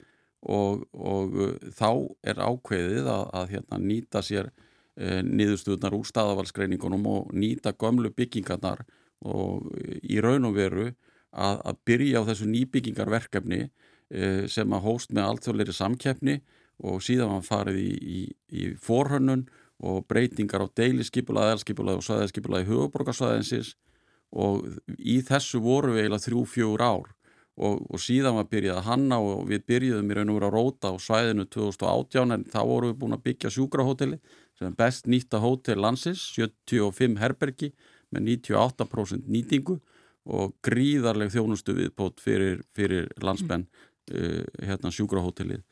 og, og uh, þá er ákveðið að, að hérna, nýta sér e, niðurstuðnar úr staðavalskreiningunum og nýta gömlu byggingarnar og í raun og veru að, að byrja á þessu nýbyggingarverkefni e, sem að hóst með allþjóðleiri samkeppni og síðan var farið í, í, í forhönnun og breytingar á deilisskipulaði, elskipulaði og sæðiskipulaði höfuborgarsvæðinsins og í þessu voru við eiginlega þrjú, fjögur ár og, og síðan var byrjað að hanna og við byrjuðum í raun og veru að róta á svæðinu 2018 en þá voru við búin að byggja sjúkrahóteli sem er best nýtta hótel landsins, 75 herbergi með 98% nýtingu og gríðarleg þjónustu viðpót fyrir, fyrir landsmenn uh, hérna sjúkrahótelið.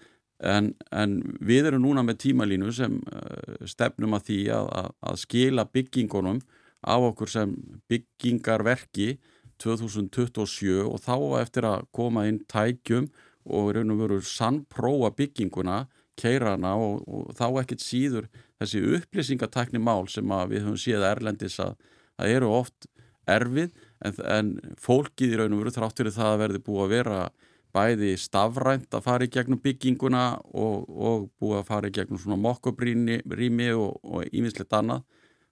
En, en við erum núna með tímalínu sem uh, stefnum að því að, að, að skila byggingunum á okkur sem byggingarverki 2027 og þá eftir að koma inn tækjum og raun og veru sannpróa bygginguna, keirana og, og þá ekkert síður þessi upplýsingatakni mál sem við höfum séð erlendis að það eru oft erfið en, en fólkið í raun og veru þrátt fyrir það að verði búið að vera bæði stafrænt að fara í gegnum bygginguna og, og búið að fara í gegnum svona mokkubrými og ímislegt annað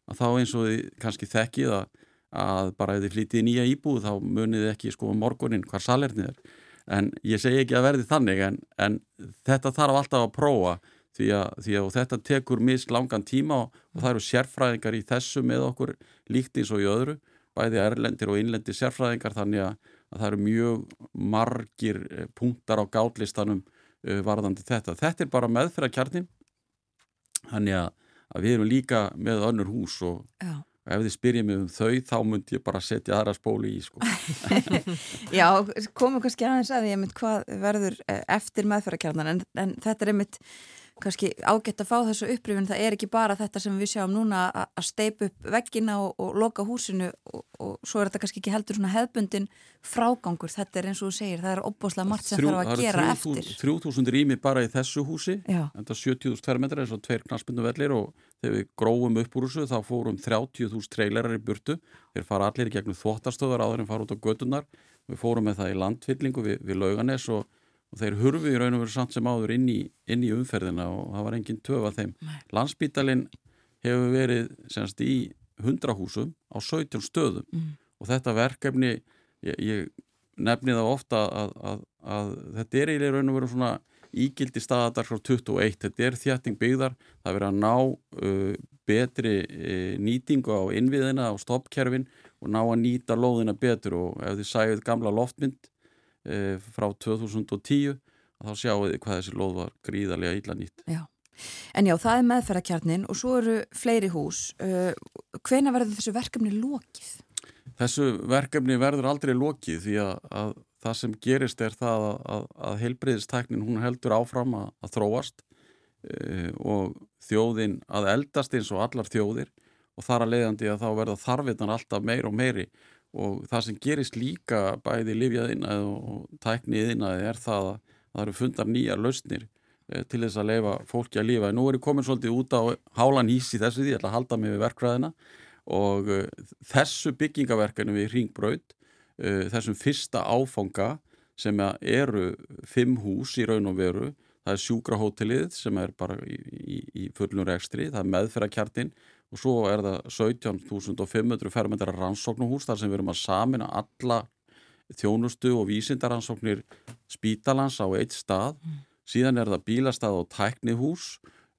að þá eins og þið kannski þekkið að, að bara ef þið flytið nýja íbúð þá munið ekki sko morgunin hvar salernið er en ég segi ekki að verði þannig en, en þetta þarf alltaf að prófa því að, því að þetta tekur mis langan tíma og, og það eru sérfræðingar í þessu með okkur líkt eins og í öðru bæði erlendir og innlendir sérfræðingar þannig að, að það eru mjög margir eh, punktar á gátlistanum uh, varðandi þetta. Þetta er bara meðferðarkjarnin þannig að, að við erum líka með önnur hús og Já. Ef þið spyrjið mig um þau þá myndi ég bara setja aðra spóli í sko. Já, komum kannski aðeins að því hvað verður eh, eftir meðferðarkjarnan en, en þetta er einmitt kannski ágætt að fá þessu upprifin það er ekki bara þetta sem við sjáum núna að steipa upp veggina og, og loka húsinu og, og svo er þetta kannski ekki heldur svona hefbundin frágangur. Þetta er eins og þú segir, það er opboslega margt sem þarf að gera eftir. 3000 rými bara í þessu húsi Já. þetta er 70.000 tverrmetrar eins og tveir knaspinu vellir og þegar við gróum upp úr þessu þá fórum 30.000 trailerar í burtu. Þeir fara allir í gegnum þvóttastöðar áður en fara út á gödunar við fórum með það í landfyllingu við, við og þeir hurfi í raun og veru samt sem áður inn í, inn í umferðina og það var engin töf að þeim. Nei. Landsbítalinn hefur verið semst í 100 húsum á 17 stöðum mm. og þetta verkefni, ég, ég nefni það ofta að, að, að þetta er í raun og veru svona ígildi staðadar frá 21, þetta er þjætting byggðar, það verið að ná uh, betri uh, nýtingu á innviðina, á stoppkerfin og ná að nýta lóðina betur og ef þið sæðið gamla loftmynd e, frá 2010 þá sjáu þið hvað þessi lóð var gríðarlega illa nýtt. Já. En já, það er meðferðarkjarnin og svo eru fleiri hús. Uh, hvena verður þessu verkefni lókið? Þessu verkefni verður aldrei lókið því að, að það sem gerist er það að, að, að heilbreyðisteknin hún heldur áfram að þróast uh, og þjóðin að eldast eins og allar þjóðir og þar að leiðandi að þá verða þarfinnan alltaf meir og meiri og það sem gerist líka bæði livjaðinnaði og tækniðinnaði er það að það eru fundar nýjar lausnir eh, til þess að leifa fólki að lifa. Nú er ég komin svolítið út á hálan hís í þessu því, ég ætla að halda mig við verkræðina og uh, þessu byggingaverkanu við Ringbraut, uh, þessum fyrsta áfanga sem eru fimm hús í raun og veru, það er sjúkrahótelið sem er bara í, í, í fullnur ekstri, það er meðferðarkjartin og svo er það 17.500 fermetrar rannsóknuhús þar sem við erum að samina alla þjónustu og vísindaransóknir spítalans á eitt stað. Mm. síðan er það bílastað og tæknihús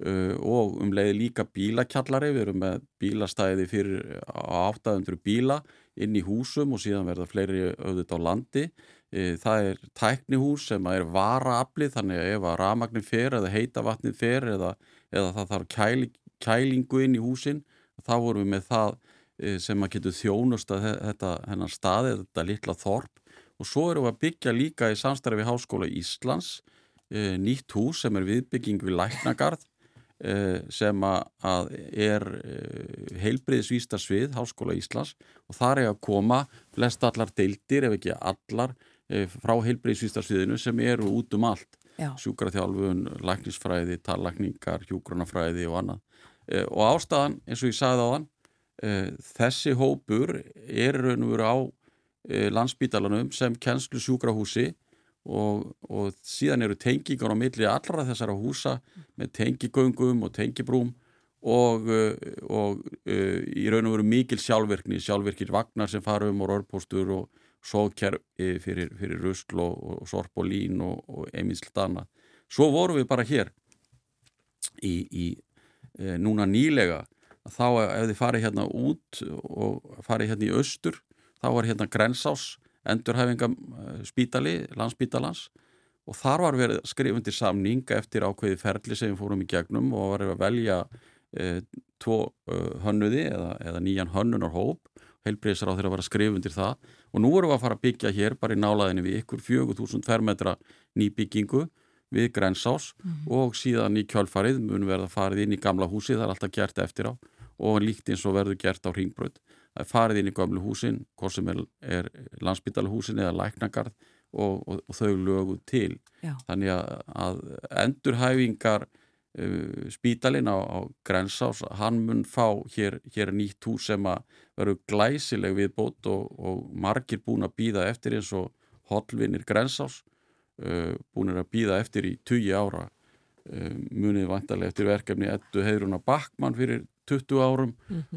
uh, og um leiði líka bílakjallari við erum með bílastæði fyrir á 800 bíla inn í húsum og síðan verða fleiri auðvitað á landi. Uh, það er tæknihús sem er varaaflið þannig að ef að ramagnin fer eða heita vatnin fer eða, eða það þarf kæli kælingu inn í húsin þá vorum við með það e, sem að getur þjónust að þetta hennar staði, þetta litla þorp. Og svo erum við að byggja líka í samstarfi við Háskóla Íslands e, nýtt hús sem er viðbygging við Læknagarð e, sem að er heilbriðisvísta svið Háskóla Íslands. Og þar er að koma flest allar deildir ef ekki allar frá heilbriðisvísta sviðinu sem eru út um allt. Sjúkraþjálfun, læknisfræði, tallakningar, hjúgrunafræði og annað. Eh, og ástæðan, eins og ég sagði á hann eh, þessi hópur er raun og veru á eh, landsbítalanum sem kennslu sjúkrahúsi og, og síðan eru tengingar á milli allra þessara húsa með tengigöngum og tengibrúm og, og í raun og veru mikil sjálfverkni, sjálfverkir vagnar sem fara um og rörpostur og sókjær fyrir, fyrir rusl og, og sorp og lín og einminslt annað. Svo vorum við bara hér í, í núna nýlega þá ef þið farið hérna út og farið hérna í austur þá var hérna Grensás endurhæfingaspítali, landsspítalans og þar var verið skrifundir samning eftir ákveði ferli sem við fórum í gegnum og var að velja e, tvo e, hönnuði eða, eða nýjan hönnunar hóp heilbreyðsar á þeirra að vera skrifundir það. Og nú erum við að fara að byggja hér bara í nálaðinni við ykkur 4000 fermetra nýbyggingu við Grensás mm -hmm. og síðan í kjálfarið mun verða farið inn í gamla húsi, það er alltaf gert eftir á og líkt eins og verður gert á ringbröð það er farið inn í gamlu húsin hvort sem er, er landsbytalahúsin eða læknagarð og, og, og þau löguð til Já. þannig að, að endurhæfingar uh, spítalinn á, á Grensás hann mun fá hér, hér nýtt hús sem að verður glæsileg við bót og, og margir búin að býða eftir eins og hollvinir Grensás uh, búinir að býða eftir í 20 ára uh, munið vantarlega eftir verkefni ettu heiðruna Backmann fyrir 20 árum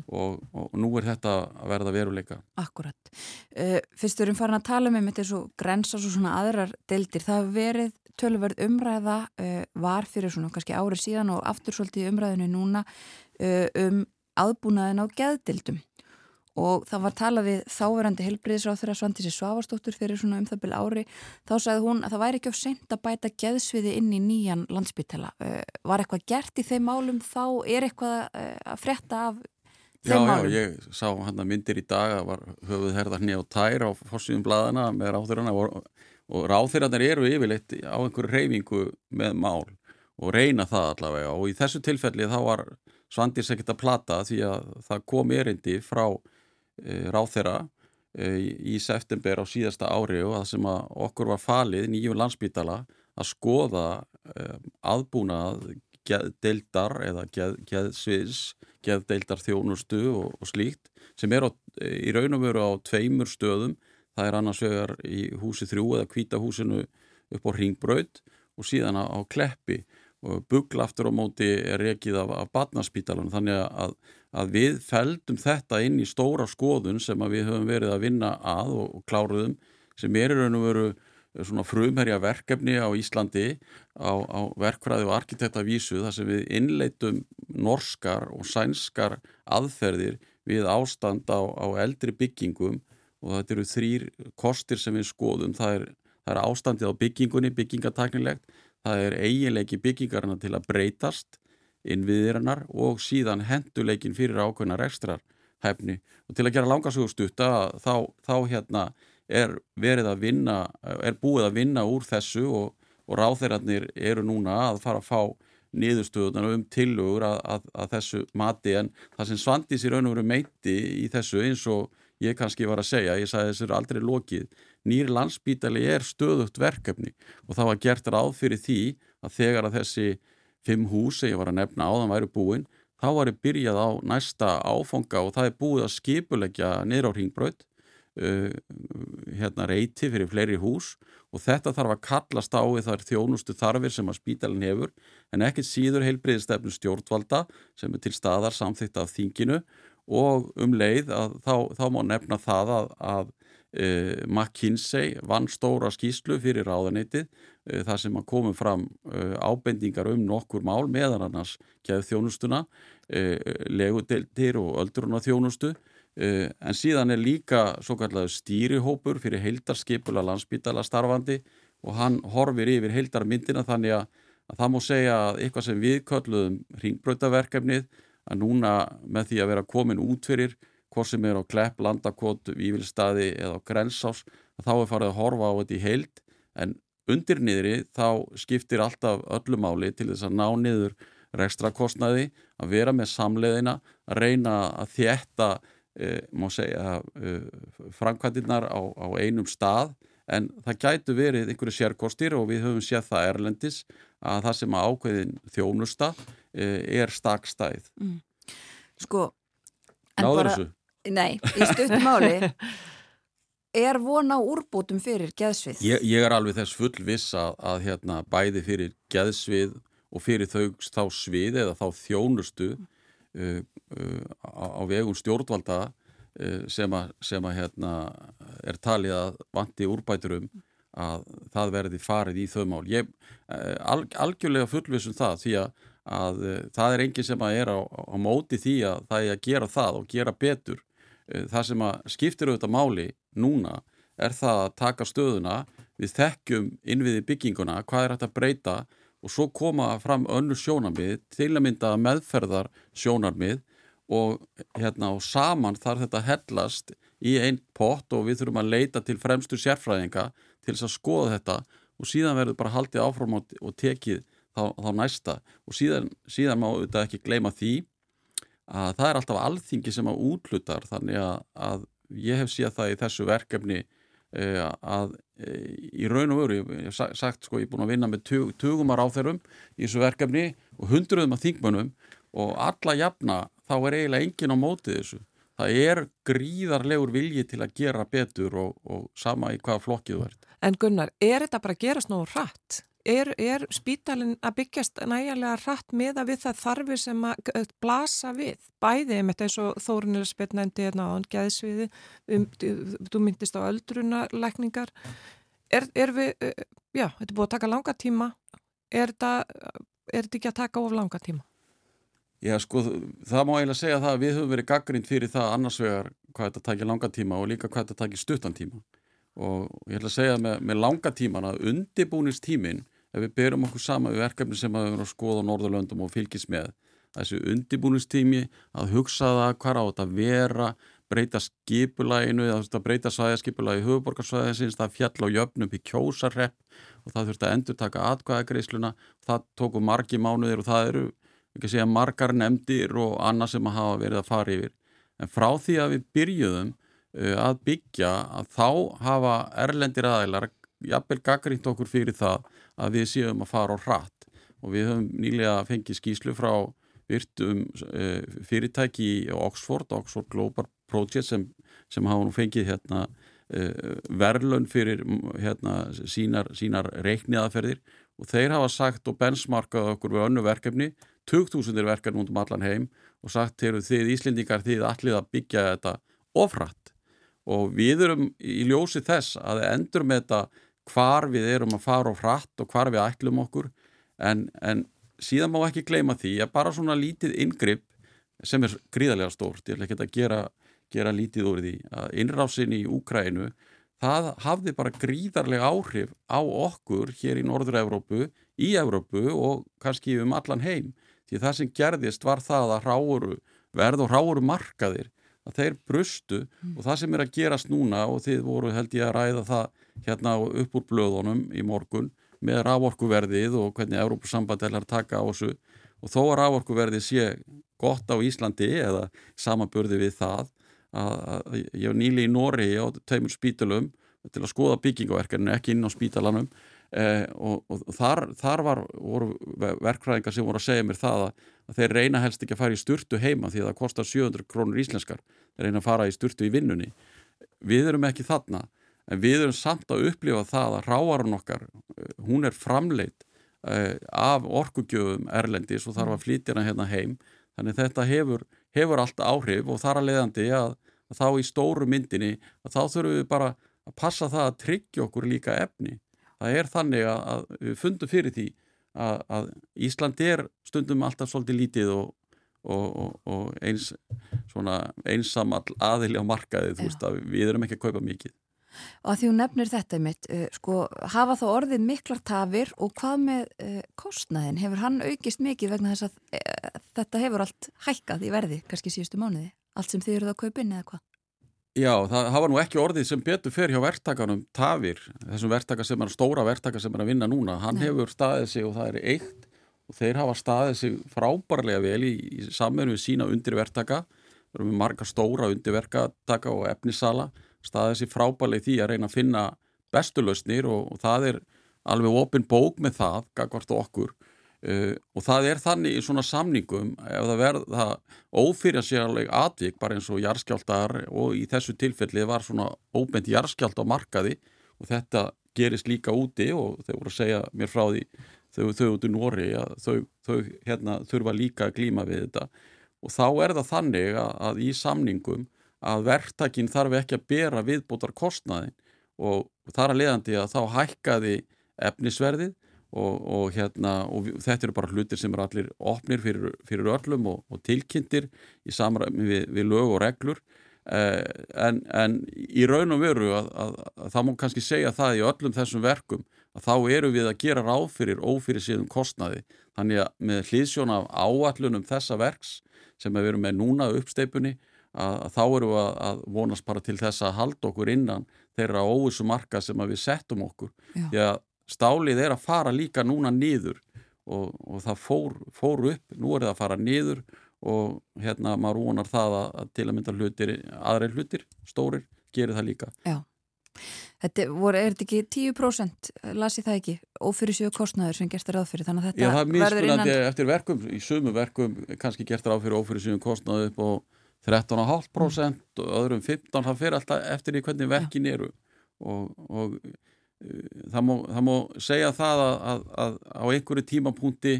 og, og nú er þetta að verða veruleika. Akkurat. Uh, fyrst erum farin að tala um með þessu grensas og svona aðrar deildir. Það hefur verið tölverð umræða var fyrir svona kannski árið síðan og aftur svolítið umræðinu núna um aðbúnaðin á geðdildum og það var talað við þáverandi helbriðisráð þegar Svandísi Svavarsdóttur fyrir svona um það byrja ári. Þá sagði hún að það væri ekki of sent að bæta geðsviði inn í nýjan landsbytela uh, var eitthvað gert í þeim málum? Þá er eitthvað uh, að fretta af Já, þeim já, málum? ég sá hann að myndir í dag að var höfuð herðar nýja á tær á fórsýðum bladana með ráþurana og, og ráþurarnir eru yfirleitt á einhverju reyfingu með mál og reyna það allavega. Og í þessu tilfelli þá var Svandís ekkert að plata því að það kom erindi frá e, ráþera e, í september á síðasta ári og það sem að okkur var falið nýjum landsbítala að skoða e, aðbúnað geðdeildar eða geð, geðsviðs, geðdeildar þjónustu og, og slíkt sem er á, í raun og veru á tveimur stöðum. Það er annars vegar í húsi þrjú eða kvítahúsinu upp á Ringbraut og síðan á Kleppi og bugla aftur á móti er rekið af, af badnarspítalan þannig að, að við feldum þetta inn í stóra skoðun sem við höfum verið að vinna að og, og kláruðum sem er í raun og veru svona frumherja verkefni á Íslandi á, á verkfræði og arkitektavísu þar sem við innleitum norskar og sænskar aðferðir við ástand á, á eldri byggingum. Og þetta eru þrýr kostir sem við skoðum. Það er, það er ástandið á byggingunni, byggingataknilegt það er eiginleiki byggingarna til að breytast innviðirinnar og síðan henduleikin fyrir ákveðna rekstrar hefni og til að gera langarsugustutta þá, þá hérna er verið að vinna, er búið að vinna úr þessu og, og ráþeirarnir eru núna að fara að fá niðurstöðunar um tilugur að, að, að þessu mati. En það sem Svandís í raun og veru meiti í þessu eins og ég kannski var að segja, ég sagði þessu er aldrei lokið, nýri landsbítali er stöðugt verkefni. Og það var gert ráð fyrir því að þegar að þessi fimm hús sem ég var að nefna á þann væri búin, þá var ég byrjað á næsta áfanga og það er búið að skipulegja niður á ringbröð uh, hérna reyti fyrir fleiri hús og þetta þarf að kallast á við þar þjónustu þarfir sem að spítalinn hefur en ekkert síður heilbriðistefnu stjórnvalda sem er til staðar samþýtt af þinginu og um leið að þá, þá má nefna það að, að e, McKinsey vann stóra skýslu fyrir ráðaneytið þar sem að komum fram e, ábendingar um nokkur mál meðan annars geðu þjónustuna, e, legudeldir og öldruna þjónustu en síðan er líka svo kallega stýrihópur fyrir heildarskipula landsbytala starfandi og hann horfir yfir heildarmyndina þannig að, að það má segja að eitthvað sem við kölluðum ringbröytaverkefnið að núna með því að vera komin út fyrir hvort sem er á Klepp, Landakot, Vívilstaði eða á Grensás þá er farið að horfa á þetta í heild en undir niðri þá skiptir alltaf öllu máli til þess að ná niður rekstrakostnaði, að vera með samleðina, að reyna að þjætta, e, má segja, e, framkvæmdirnar á, á einum stað en það gætu verið einhverju sérkostir og við höfum séð það erlendis að það sem að ákveðin þjónusta e, er stakstæð. Mm. Sko, en Náður bara, þessu? nei, í stuttumáli er von á úrbótum fyrir geðsvið? Ég, ég er alveg þess full viss að, að hérna, bæði fyrir geðsvið og fyrir þau þá svið eða þá þjónustu uh, uh, á, á vegum stjórnvalda uh, sem að, sem að hérna, er talið að vanti úrbætur um að það verði farið í þau mál. Ég uh, al, algjörlega fullvissum það því að, að uh, það er enginn sem að er á, á móti því að það er að gera það og gera betur. Uh, það sem að skiptir auðvitað máli núna er það að taka stöðuna. Við þekkjum innviði bygginguna, hvað er hægt að breyta og svo koma fram önnur sjónarmið, til að mynda meðferðar sjónarmið og, hérna, og saman þarf þetta hellast í einn pott og við þurfum að leita til fremstu sérfræðinga til þess að skoða þetta og síðan verður bara haldið áfram og, tekið þá, þá næsta. Og síðan, síðan má þetta ekki gleyma því að það er alltaf alþingi sem að útlutar þannig að, að ég hef síðan það í þessu verkefni uh, að uh, í raun og veru, ég hef sagt sko, ég er búin að vinna með tug, tugumar á þeirrum í þessu verkefni og hundruðum af þingmönnum og alla jafna þá er eiginlega engin á mótið þessu það er gríðarlegur vilji til að gera betur og, og sama í hvaða flokkið ert. En Gunnar, er þetta bara að gerast nógu hratt? Er, er spítalinn að byggjast nægilega hratt með að við það þarfi sem að eh, blasa við? Bæði, með eins og Þórunir spilnændi hérna á geðsviði, um, þú myndist á öldrunalækningar. Er, er við, eh, já, þetta er búið að taka langa tíma. Er þetta, er þetta ekki að taka of langa tíma? Já, sko, það má eiginlega segja það að við höfum verið gaggrind fyrir það annars vegar hvað þetta takir langa tíma og líka hvað þetta takir stuttan tíma og ég ætla að segja með, með langa tíman að undibúnist tímin ef við berum okkur sama við verkefni sem að við erum að skoða á Norðurlöndum og fylgjast með þessu undibúnist tími að hugsa það hvað á þetta vera breyta skipulæginu eða breyta svæðaskipulagi höfuborgarsvæðisins það fjall á jöfnum í kjósarrepp og það þurfti að endur taka atkvæðagreisluna það tóku margi mánuðir og það eru ekki að segja margar nefndir og annað sem að hafa verið að fara yfir. En frá því að við byrjuðum uh, að byggja að þá hafa erlendir aðeilar jafnvel gaggrínt okkur fyrir það að við séum að fara á hratt. Og við höfum nýlega fengið skýslu frá virtum uh, fyrirtæki í Oxford, Oxford Global Project sem, sem hafa nú fengið hérna uh, verðlun fyrir hérna sínar, sínar reikniðaferðir og þeir hafa sagt og benchmarkað okkur við önnu verkefni 2000 verkefni út um allan heim og sagt til þið Íslendingar þið allir að byggja þetta ofrætt og við erum í ljósi þess að endur með þetta hvar við erum að fara ofrætt og hvar við ætlum okkur. En, en síðan má ekki gleyma því að bara svona lítið ingripp sem er gríðarlega stórt, ég ætla ekki að gera, gera lítið úr því að innrásin í Úkrænu það hafði bara gríðarlega áhrif á okkur hér í Norður-Európu, í Európu og kannski um allan heim. Því það sem gerðist var það að ráuru verð og ráuru markaðir að þeir brustu mm. og það sem er að gerast núna og þið voru held ég að ræða það hérna upp úr blöðunum í morgun með rávorkuverðið og hvernig Európusamband er að taka á þessu og þó að rávorkuverðið sé gott á Íslandi eða samanburði við það að, að ég var nýli í Nóri á tveimur spítalum til að skoða byggingaverkarinn ekki inn á spítalanum Eh, og, og þar, þar var, voru verkfræðingar sem voru að segja mér það að, að þeir reyna helst ekki að fara í sturtu heima því að það kostar 700 krónur íslenskar. Þeir reyna að fara í sturtu í vinnunni. Við erum ekki þarna en við erum samt að upplifa það að ráarun okkar eh, hún er framleitt eh, af orkugjöfum erlendis og þarf að flytja hana hérna heim. Þannig þetta hefur, hefur allt áhrif og þar að leiðandi að, að þá í stóru myndinni að þá þurfum við bara að passa það að tryggja okkur líka efni. Það er þannig að, við fundum fyrir því að, að Ísland er stundum alltaf svolítið lítið og, og, og, og eins einsamall aðili á markaði þú veist að við erum ekki að kaupa mikið Og að því hún nefnir þetta mitt, uh, sko, hafa þá orðið miklar tafir og hvað með uh, kostnaðin? Hefur hann aukist mikið vegna þess að uh, þetta hefur allt hækkað í verði, kannski síðustu mánuði? Allt sem þið eruð að kaupin eða hvað? Já, það hafa nú ekki orðið sem betur fer hjá verktakanum Tavir, þessum verktaka sem er stóra verktaka sem er að vinna núna, hann Nei. hefur staðið sig og það er eitt og þeir hafa staðið sig frábærlega vel í, í samverðinu við sína undirverktaka. Við erum með marga stóra undirverktaka og efnissala, staðið sig frábærlega í því að reyna að finna bestulausnir og, og það er alveg opin bók með það, gagvart okkur Uh, og það er þannig í svona samningum ef það verða ófyrirsjárleg atvik bara eins og jarðskjáltar og í þessu tilfelli var svona óbent jarðskjált á markaði og þetta gerist líka úti og þau voru að segja mér frá því þau, þau út í Nóri að þau, þau hérna, þurfa líka að glíma við þetta. Og þá er það þannig að, að í samningum að verktakinn þarf ekki að bera viðbútar kostnaðin og þar að leiðandi að þá hækkaði efnisverðið Og, og, hérna, og þetta eru bara hlutir sem eru allir opnir fyrir, fyrir öllum og, og tilkynntir í samræmi við, við lög og reglur. Eh, en, en í raun og veru að, að, að það má kannski segja það í öllum þessum verkum að þá eru við að gera ráð fyrir ófyrir síðan kostnaði. Þannig að með hlýðsjón af áallunum þessa verks sem við erum með núna uppsteipunni að, að þá eru við að vonast bara til þess að halda okkur innan þeirra óvissu marka sem við settum okkur. Já. því að stálið er að fara líka núna nýður og, og það fór, fór upp, nú er það að fara nýður og hérna maður vonar það að, að til að mynda hlutir, aðreir hlutir, stórir, gerir það líka. Já, þetta voru, er þetta ekki 10% lasi það ekki, ófyrir sjöu kostnæður sem gerst ráð fyrir, þannig að þetta Já, það er mismunandi innan... eftir verkum, í sumu verkum kannski gert ráð fyrir ófyrir sjöu kostnæðu upp og 13,5% og öðrum 15% það fer alltaf eftir því hvernig verkin eru. Og, og það, má, það má segja það að, að, að á einhverju tímapunkti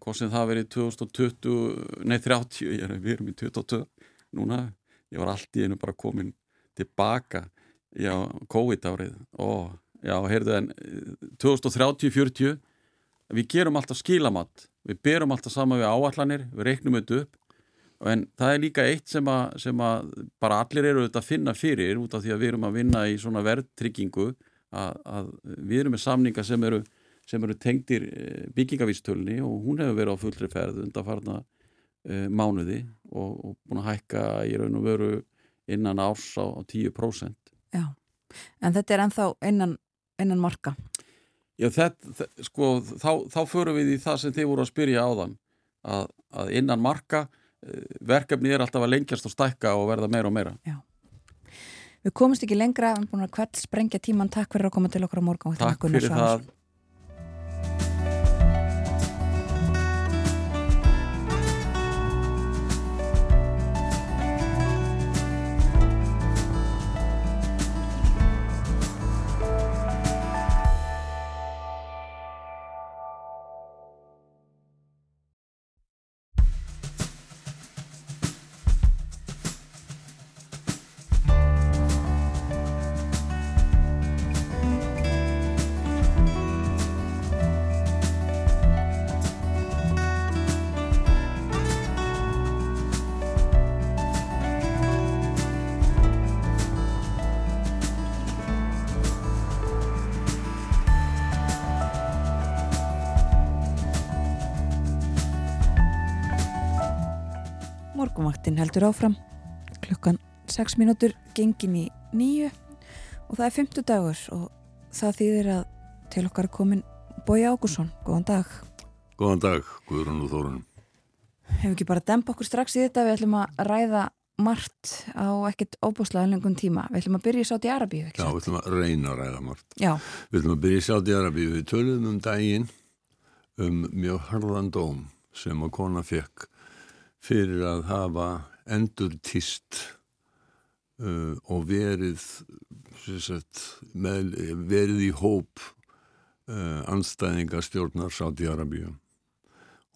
hvað sem það verið 2020 nei 30, ég er, við erum í 22 núna, ég var allt í einu bara komin tilbaka já, COVID árið og já, heyrðu en 2030-40 við gerum alltaf skilamatt við berum alltaf sama við áallanir við reiknum þetta upp. En það er líka eitt sem að, sem að bara allir eru auðvitað að finna fyrir út af því að við erum að vinna í svona verðtryggingu að, að við erum með samninga sem eru, sem eru tengdir eh, byggingavístölni og hún hefur verið á fullri ferð undanfarna uh, mánuði og, og búin að hækka í raun og veru innan árs á, á 10%. Já, en þetta er ennþá innan, innan marka. Já, þetta, sko, þá, þá förum við í það sem þið voru að spyrja á þann að, að innan marka verkefni er alltaf að lengjast og stækka og verða meira og meira. Já. Við komumst ekki lengra, við erum búin að hvert sprengja tíman. Takk fyrir að koma til okkar á morgun. Takk fyrir það. Morgunvaktin heldur áfram. Klukkan 6 mínútur gengin í nýju og það er 50 dagur og það þýðir að til okkar er komin Bói Ágússon, góðan dag. Góðan dag, Guðrún og Þórun Hefur ekki bara dempa okkur strax í þetta? Við ætlum að ræða margt á ekkert óbúslega lengum tíma. Við ætlum að byrja í Sáti Arabíu Já, við ætlum að reyna að ræða margt. Já. Við ætlum að byrja í Sáti Arabíu. Við töluðum um daginn um mjög harðan dóm sem að kona fekk fyrir að hafa endur týst uh, og verið sagt, með, verið í hóp uh, anstæðinga stjórnar Sáti-Arabíu.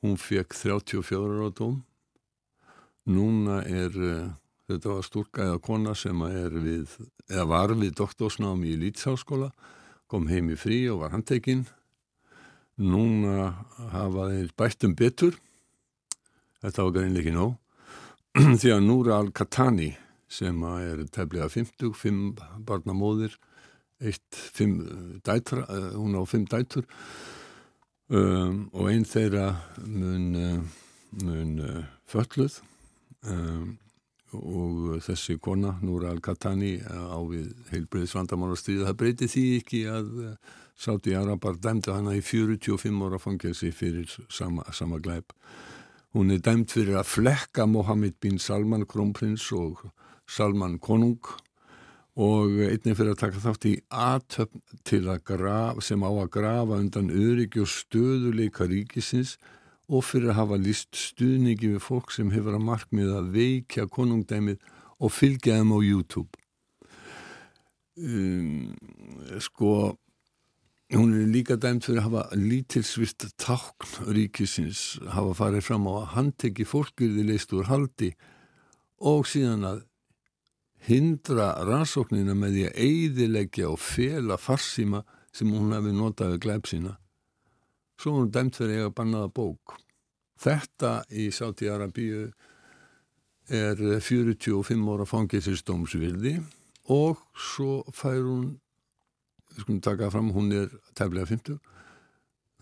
Hún fekk 34 ára dóm. Núna er, uh, þetta var stúrka eða kona sem við, eða var við doktorsnámi í Lýtsháskóla, kom heim í frí og var handtekinn. Núna hafa þeir bættum betur þetta var greinlega ekki nóg. Því að Núra Al-Katani sem er tefnilega 50, 5 barnamóðir eitt, 5 dætra hún á 5 dætur um, og einn þeirra mun, mun fölluð um, og þessi kona Núra Al-Katani á við heilbreyðis vandamálastíð það breyti því ekki að Sáti Arabar dæmdi hana í 45 ára fangelsi fyrir sama, sama glæp Hún er dæmt fyrir að flekka Mohammed bin Salman krónprins og Salman konung og einnig fyrir að taka þátt í aðtöfn til að grafa, sem á að grafa undan öryggi og stöðuleika ríkisins og fyrir að hafa list stuðningi við fólk sem hefur að markmið að veikja konungdæmið og fylgja þeim á YouTube. Um, sko Hún er líka dæmt fyrir að hafa lítilsvist tákn ríkisins, hafa farið fram á að handteki fólkirði leist úr haldi og síðan að hindra rannsóknina með því að eidilegja og fela farsíma sem hún hefði notað við glæp sína. Svo hún dæmt fyrir að bannaða bók. Þetta í Sáti Arabíu er 45 ára fangilsistómsvildi og svo fær hún skulum taka fram, hún er tefnilega 50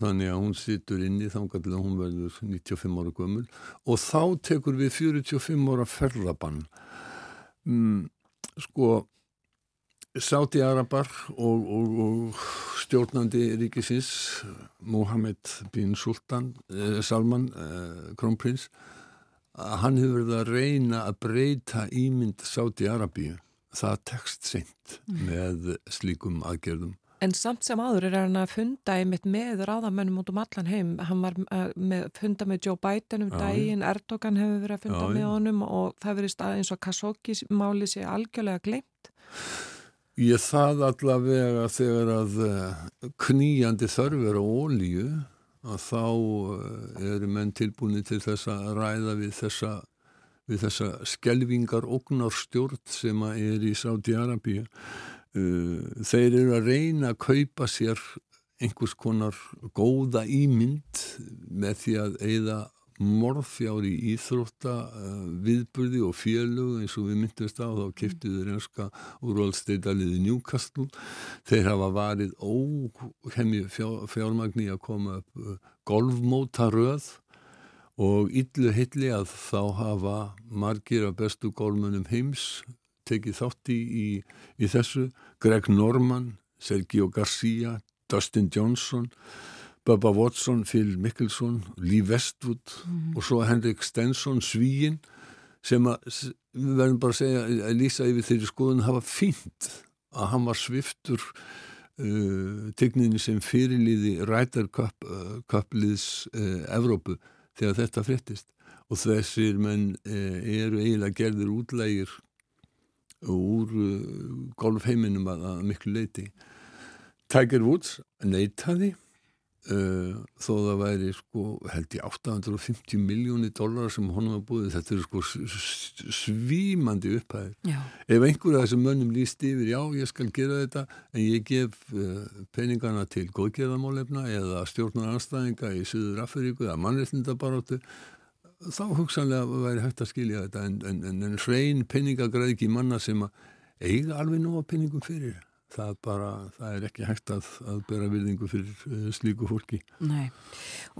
þannig að hún situr inni þannig að hún verður 95 ára gömul. Og þá tekur við 45 ára ferðabann. Mm, sko Sáti Arabar og, og, og stjórnandi ríkisins Mohammed bin Sultan eh, Salman, eh, krónprins hann hefur verið að reyna að breyta ímynd Sáti Arabíu það tekst seint mm. með slíkum aðgerðum. En samt sem áður er hann að funda einmitt með ráðamönnum út um allan heim. Hann var uh, með, funda með Joe Biden um Já. daginn, Erdogan hefur verið að funda Já, með honum og það verið stað eins og Khashoggi máli sé algjörlega glemt. Ég það allavega þegar að uh, knýjandi þörfur á ólíu að þá uh, eru menn tilbúinni til þess að ræða við þessa, við þessa skelvingar ógnarstjórn sem er í Sáti-Arabíu. Uh, þeir eru að reyna að kaupa sér einhvers konar góða ímynd með því að eigða morðfjár í íþrótta uh, viðburði og félög eins og við myndumst á þá keftuður einska úrvalsteitaliði Newcastle þeir hafa varið óhemmi fjár, fjármagni að koma upp uh, golfmótaröð og illu hilli að þá hafa margir af bestu golfmönnum heims tekið þátt í, í, þessu. Greg Norman, Sergio Garcia Dustin Johnson Bubba Watson, Phil Mickelson Lee Westwood og svo Henrik Stenson, Svíin sem að, við verðum bara að segja að lýsa yfir þeirri skoðun hafa fínt að hann var sviftur uh, tegninni sem fyrirliði Ryder Cup, uh, uh, Evrópu þegar þetta fréttist. Og þessir menn uh, eru eiginlega gerðir útlægir úr uh, golfheiminum að, miklu leiti Tiger Woods neitaði uh, þó það væri sko held ég 850 miljóni dólar sem honum var búið. Þetta eru sko svímandi upphæðir. Já, ef einhverju af þessum mönnum líst yfir já ég skal gera þetta en ég gef uh, peningana til góðgerðamálefna eða stjórnar anstæðinga í Suður Afríku eða mannréttindabaróttu þá hugsanlega væri hægt að skilja þetta. En, en, en, hrein peningagræðki manna sem eiga alveg nóga peningum fyrir. það bara, það er ekki hægt að, að bera virðingu fyrir uh, slíku fólki nei.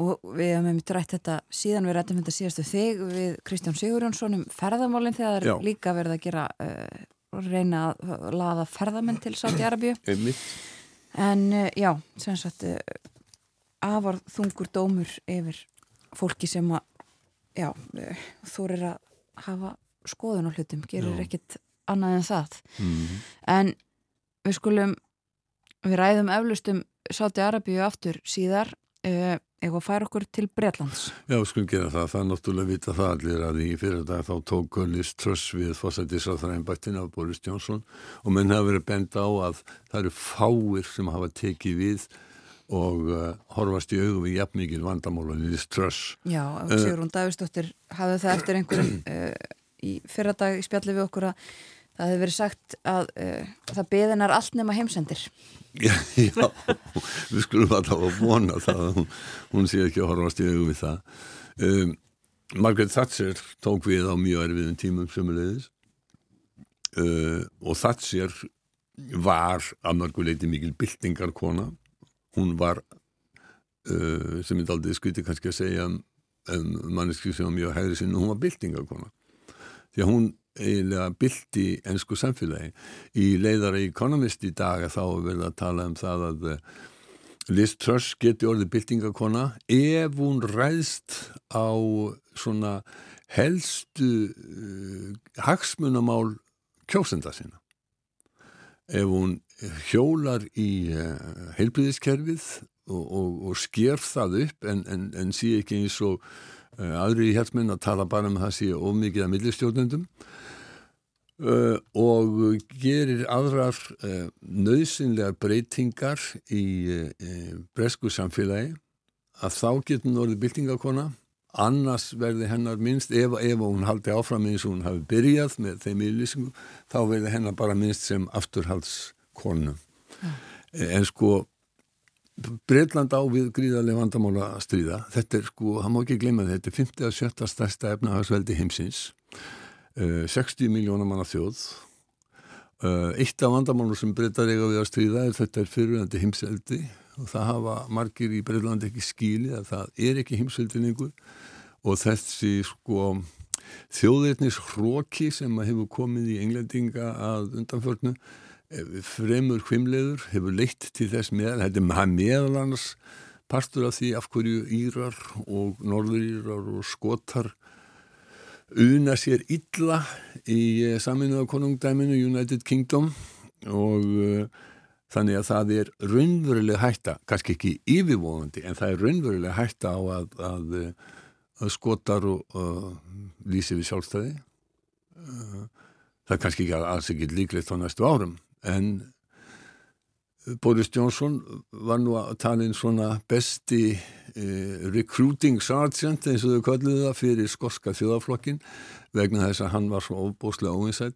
Og við hefum einmitt rætt þetta síðan við rættum þetta síðastu þig við Kristján Sigurjónsson um ferðamálinn þegar það er líka verið að gera uh, reyna að laða ferðamenn til Sáti Arabíu. Einmitt. En uh, já, sem sagt uh, afar þungur dómur yfir fólki sem að já, uh, þórir að hafa skoðun á hlutum, gerir Já. ekkit annað en það. Mm. En við skulum við ræðum eflustum Sáti Arabíu aftur síðar uh, eða færa okkur til Bretlands. Já, skulum gera það. Það er náttúrulega vita það allir að í fyrir dag þá tók Liz Truss við fósættisáþræðinbættin af Boris Johnson og menn hafa verið bend á að það eru fáir sem hafa tekið við og uh, horfast í augum við jafnmikil vandamál en Liz Truss. Já, Eh. Sigrún Davistóttir hafði það eftir einhverjum uh, í fyrradag í spjalli við okkur að það hefði verið sagt að uh, það beðinar allt nema heimsendir. Já, já, við skulum að vona það að hún, hún sé ekki að horfast í augum við það. Um, Margaret Thatcher tók við á mjög erfiðum tímum sömulegðis uh, og Thatcher var að mörguleiti mikil byltingarkona. Hún var, uh, sem ég aldrei skuti kannski að segja um, um manneski sem var mjög hægri sinni, hún var byltingarkona. Því að hún eiginlega bylti ennsku samfélagi. Í leiðara Economist í dag þá er verið að tala um það að eh, Liz Truss geti orðið byltingakona ef hún ræðst á svona helstu uh, hagsmunamál kjósenda sína. Ef hún hjólar í uh, heilbriðiskerfið og, og, og sker það upp en, en, en sé ekki eins og uh, aðri í hértmenn að tala bara um að það sé ómikið að millistjórnendum uh, og gerir aðrar uh, nöðsynlegar breytingar í uh, bresku samfélagi. Að þá getur hún orðið byltingakona. Annars verði hennar minnst ef, ef hún haldi áfram eins og hún hafi byrjað með þeim yfirlýsingum þá verði hennar bara minnst sem afturhaldskonu. En sko Breitland á við gríðarlega vandamála stríða. Þetta er sko, hann má ekki gleyma þetta, þetta er 50 að 70 stærsta efnahagsveldi heimsins, 60 miljónar manna þjóð. Uh, eitt af vandamálum sem breytar eiga við að stríða er þetta er fyrirvændi heimseldi og það hafa margir í Breitland ekki skilið að það er ekki heimseldi lengur og þessi sko þjóðirnis hróki sem hefur komið í englendinga að undanförnu fremur hvimleður hefur leitt til þess meðal, þetta er meðal annars partur af því af hverju Írar og Norðurírar og Skotar una sér illa í saminuða konungdæminu United Kingdom og uh, þannig að það er raunveruleg hætta, kannski ekki yfirvóðandi, en það er raunveruleg hætta á að, að, að skotar og uh, lýsi við sjálfstæði. Uh, það er kannski ekki alls ekki líklegt á næstu árum, en Boris Johnson var nú að tala inn svona besti eh, recruiting sergeant eins og þau kalluðu það fyrir skorska þjóðaflokkin vegna þess að hann var svo óbúslega óvinsæl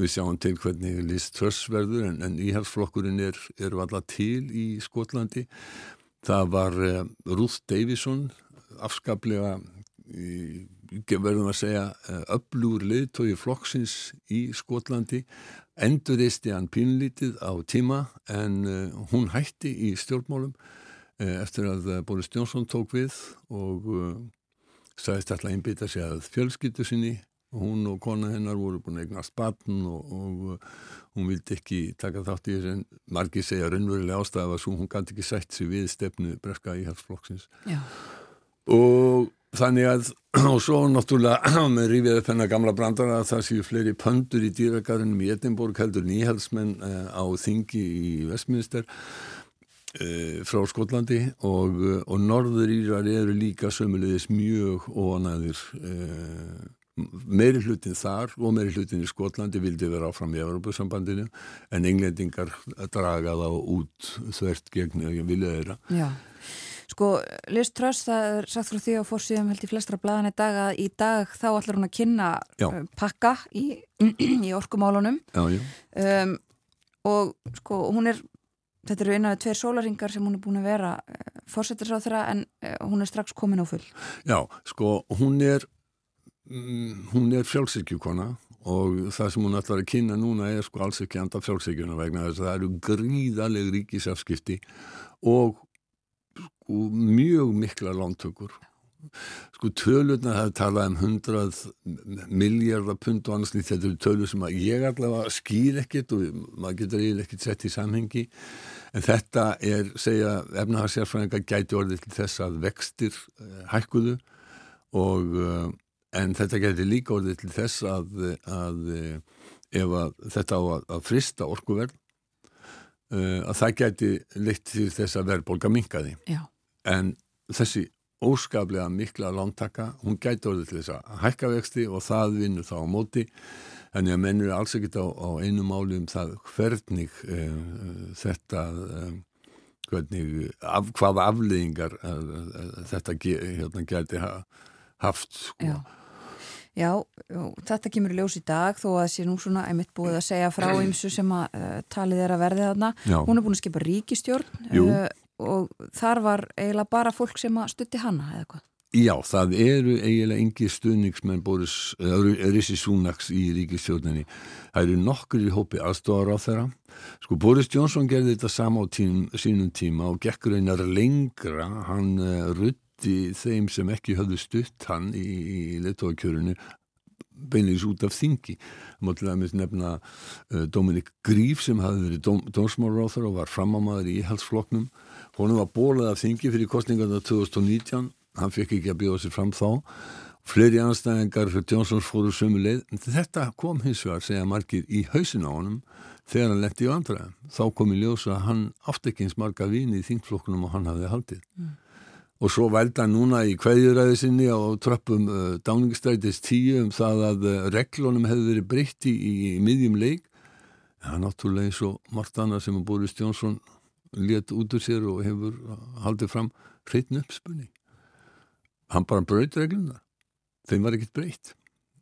við sjáum til hvernig Liz Truss verður en, en íhalsflokkurinn er, er alltaf til í Skotlandi. Það var eh, Ruth Davison afskaplega verðum að segja öflugur leiðtói flokksins í Skotlandi. Enduristi hann pínlítið á tíma en uh, hún hætti í stjórnmálum. uh, eftir að uh, Boris Johnson tók við og sagðist alltaf einbita sig að fjölskyttu sinni. Og hún og kona hennar voru búin að eignast batn og, og hún vildi ekki taka þátt í þessu en margi segja raunverulega ástæða að hún gæti ekki sætt sig við stefnu breska íhalsflokksins og Þannig að, og svo náttúrulega með rífið upp hennar gamla brandara að það séu fleiri pöndur í dýragarðinum í Edinborg heldur nýhalsmenn á þingi í Vestminster frá Skotlandi og, uh, og norður írar eru líka sömulegis mjög óanæðir meiri hlutin þar og meiri hlutin í Skotlandi vildi vera áfram í Európa-sambandinu en englendingar draga þá út þvert gegn vilja þeirra. Já. Sko, Liz Truss, það er sagt frá því á fórsíðum held í flestra bladan í dag að í dag þá ætlar hún að kynna já. Pakka í, í orkumálunum já, já. Um, og sko, hún er þetta eru einaðið tveir sólaringar sem hún er búin að vera uh, fórsettisráð þeirra en uh, hún er strax komin á full. Já, sko, hún er mm, hún er frjálsíkjúkona og það sem hún ætlar að kynna núna er sko alls ekki anda frjálsíkjuna vegna þess að það eru gríðaleg ríkisafskipti og sko mjög mikla lántökur sko tölurna það talað um hundrað miljardar pund og annars þetta eru tölur sem ég allavega skýr ekkit og maður getur eiginlega ekkit sett í samhengi. En þetta er, segja efnahagsjárfræðingar gæti orðið til þess að vextir uh, hækkuðu og uh, en þetta gæti líka orðið til þess að, að uh, ef að þetta á að, að frista orkuverð að það gæti leitt til þess að verðbólka minkaði Já. En þessi óskaplega mikla lántaka, hún gæti orðið til þess að hækka vexti og það vinnur þá á móti en ég mennur alls ekkit á, á einu máli um það hvernig eh, þetta eh, hvernig, af, hvað afleðingar eh, þetta hérna, gæti ha, haft sko. Já. Já, þetta kemur ljós í dag þó að sé nú svona einmitt búið að segja frá ymsu sem að uh, talið er að verði þarna. Já. Hún er búin að skipa ríkistjórn uh, og þar var eiginlega bara fólk sem að stutti hana eða hvað? Já, það eru eiginlega engi stuðningsmenn Boris, Rissi Súnaks í ríkistjórnini. Það eru nokkur í hópi aðstofar á þeirra. Sko Boris Johnson gerði þetta sama á tím, sínum tíma og gekkur einar lengra. Hann uh, rutti þeim sem ekki höfðu stutt hann í, í letóakjörunu beinlegs út af þingi. Til dæmis nefna uh, Dominik Gríf sem hafði verið dóm, dómsmálráþur og var framámaður í íhalsfloknum Hún var bólað af þingi fyrir kostningarna 2019, hann fekk ekki að bjóða sér fram þá. Fleiri anstæðingar fyrir Jónsons fóru sömu leið. Þetta kom hins vegar, segja margir, í hausin á honum þegar hann letti í vandræðum. Þá kom í ljósa að hann átti ekki eins marga vini í þingflokkunum og hann hafði haldið. Mm. Og svo velda núna í kveðjuræði sinni á tröppum uh, dáningstrætis tíu um það að uh, reglunum hefði verið breytti í, í, miðjum leik. Það er náttúrulega eins og margt annað sem að Boris Jónsson let út úr sér og hefur haldið fram hreitn uppspunni hann bara bröyti regluna þeim var ekkert breytt.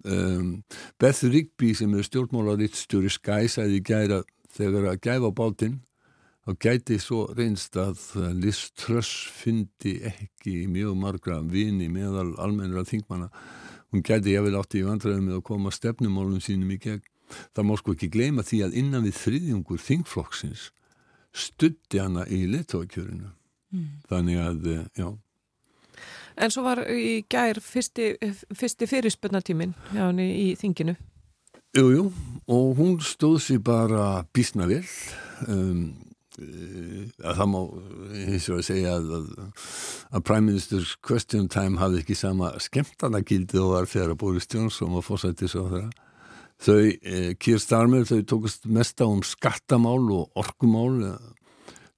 Um, Beth Rigby sem er stjórnmálarriðstjóri skæsaði í gæra þegar að gæfa bátinn þá gæti svo reynst að Liz Truss fyndi ekki mjög margra vini meðal almennra þingmanna. Hún gæti ég vel átti í vandræðum með að koma stefnumálum sínum í gegn. Það má sko ekki gleyma því að innan við þriðjungur þingflokksins stutti hana í letóakjörinu mm. þannig að, eh, já. En svo var í gær fyrsti, fyrsti fyrirspunnatímin í þinginu. Jújú, jú, og hún stóð sér bara bísna vel. Um, eh, að það má eins og að segja að, að, að Prime Minister's Question Time hafði ekki sama skemmtana gildi og var þegar að Boris Johnson var fórsættis á þeirra þau, eh, Keir Starmer, þau tókast mest á um skattamál og orkumál.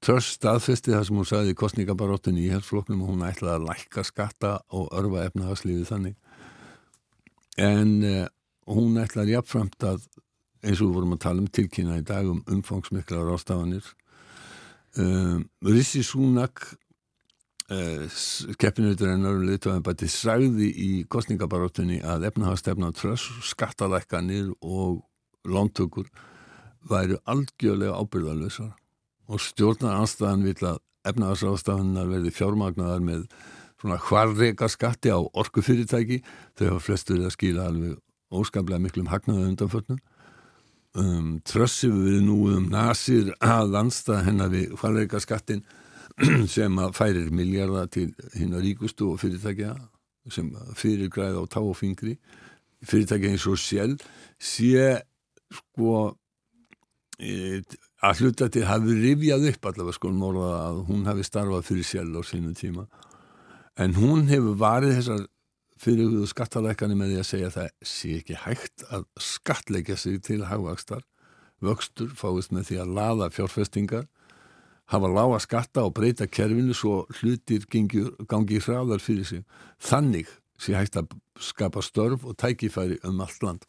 Tröst staðfesti það sem hún sagði í kostningabaróttunni í helfloknum og hún ætlaði að lækka skatta og örfa efnahagslífið þannig. En eh, hún ætlaði jafnframt að eins og við vorum að tala um tilkynna í dag um umfangsmiklar ástafanir um, Rissi Súnak uh, keppinauturinnar og liðtöðanbætti sagði í kostningabaróttunni að efnahagstefna tröst, skattalækkanir og lántökur væru algjörlega ábyrðalösar og stjórnar anstæðan vil að efnahagsástafannar verði fjármagnaðar með svona hvarreika skatti á orkufyrirtæki. Þau hafa flestur að skila alveg óskaplega miklum hagnaðu undanförnum. Um, trössum við nú um nasir að landstað hennar við hvarreika skattin sem að færir miljardar til hinn að ríkustu og fyrirtækja sem fyrir græða á tá og fingri. Fyrirtækja eins og sjálf sé sko e, að hluta til hafi rifjað upp allavega sko að hún hafi starfað fyrir sjálf á sínum tíma. En hún hefur varið þessar fyrirhuguðu skattalækani með því að segja að það sé ekki hægt að skattleika sig til hagvakstar vöxtur fáist með því að laða fjárfestingar hafa lága skatta og breyta kerfinu svo hlutir gangi, gangi hraðar fyrir sig þannig sé hægt að skapa störf og tækifæri um allt land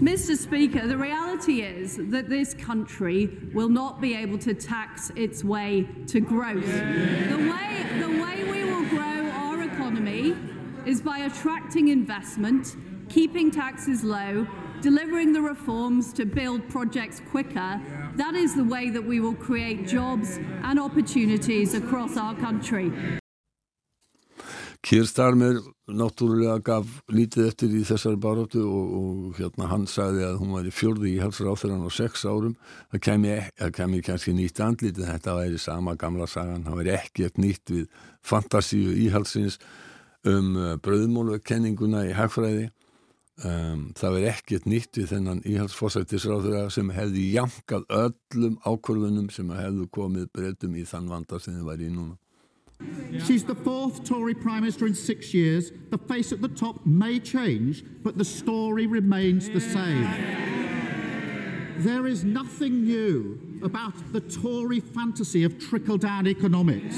Mr. Speaker, the reality is that this country will not be able to tax its way to growth. The way, the way we will grow our economy is by attracting investment, keeping taxes low, delivering the reforms to build projects quicker. That is the way that we will create jobs and opportunities across our country. Keir Starmer náttúrulega gaf lítið eftir í þessari baróttu og, og hérna hann sagði að hún var í fjörði í halsráþurann á sex árum. Það kemi, það kemi kannski nýtt andlítið þetta væri sama gamla sagan. Það væri ekkert nýtt við fantasíu íhalsins um uh, bröðmólvekenninguna í hagfræði um, það væri ekkert nýtt þennan íhalsforsættisráþura sem hefði jankað öllum ákvörðunum sem hefðu komið breytum í þann sem þið væri í núna She's the fourth Tory Prime Minister in six years. The face at the top may change, but the story remains the same. There is nothing new about the Tory fantasy of trickle down economics.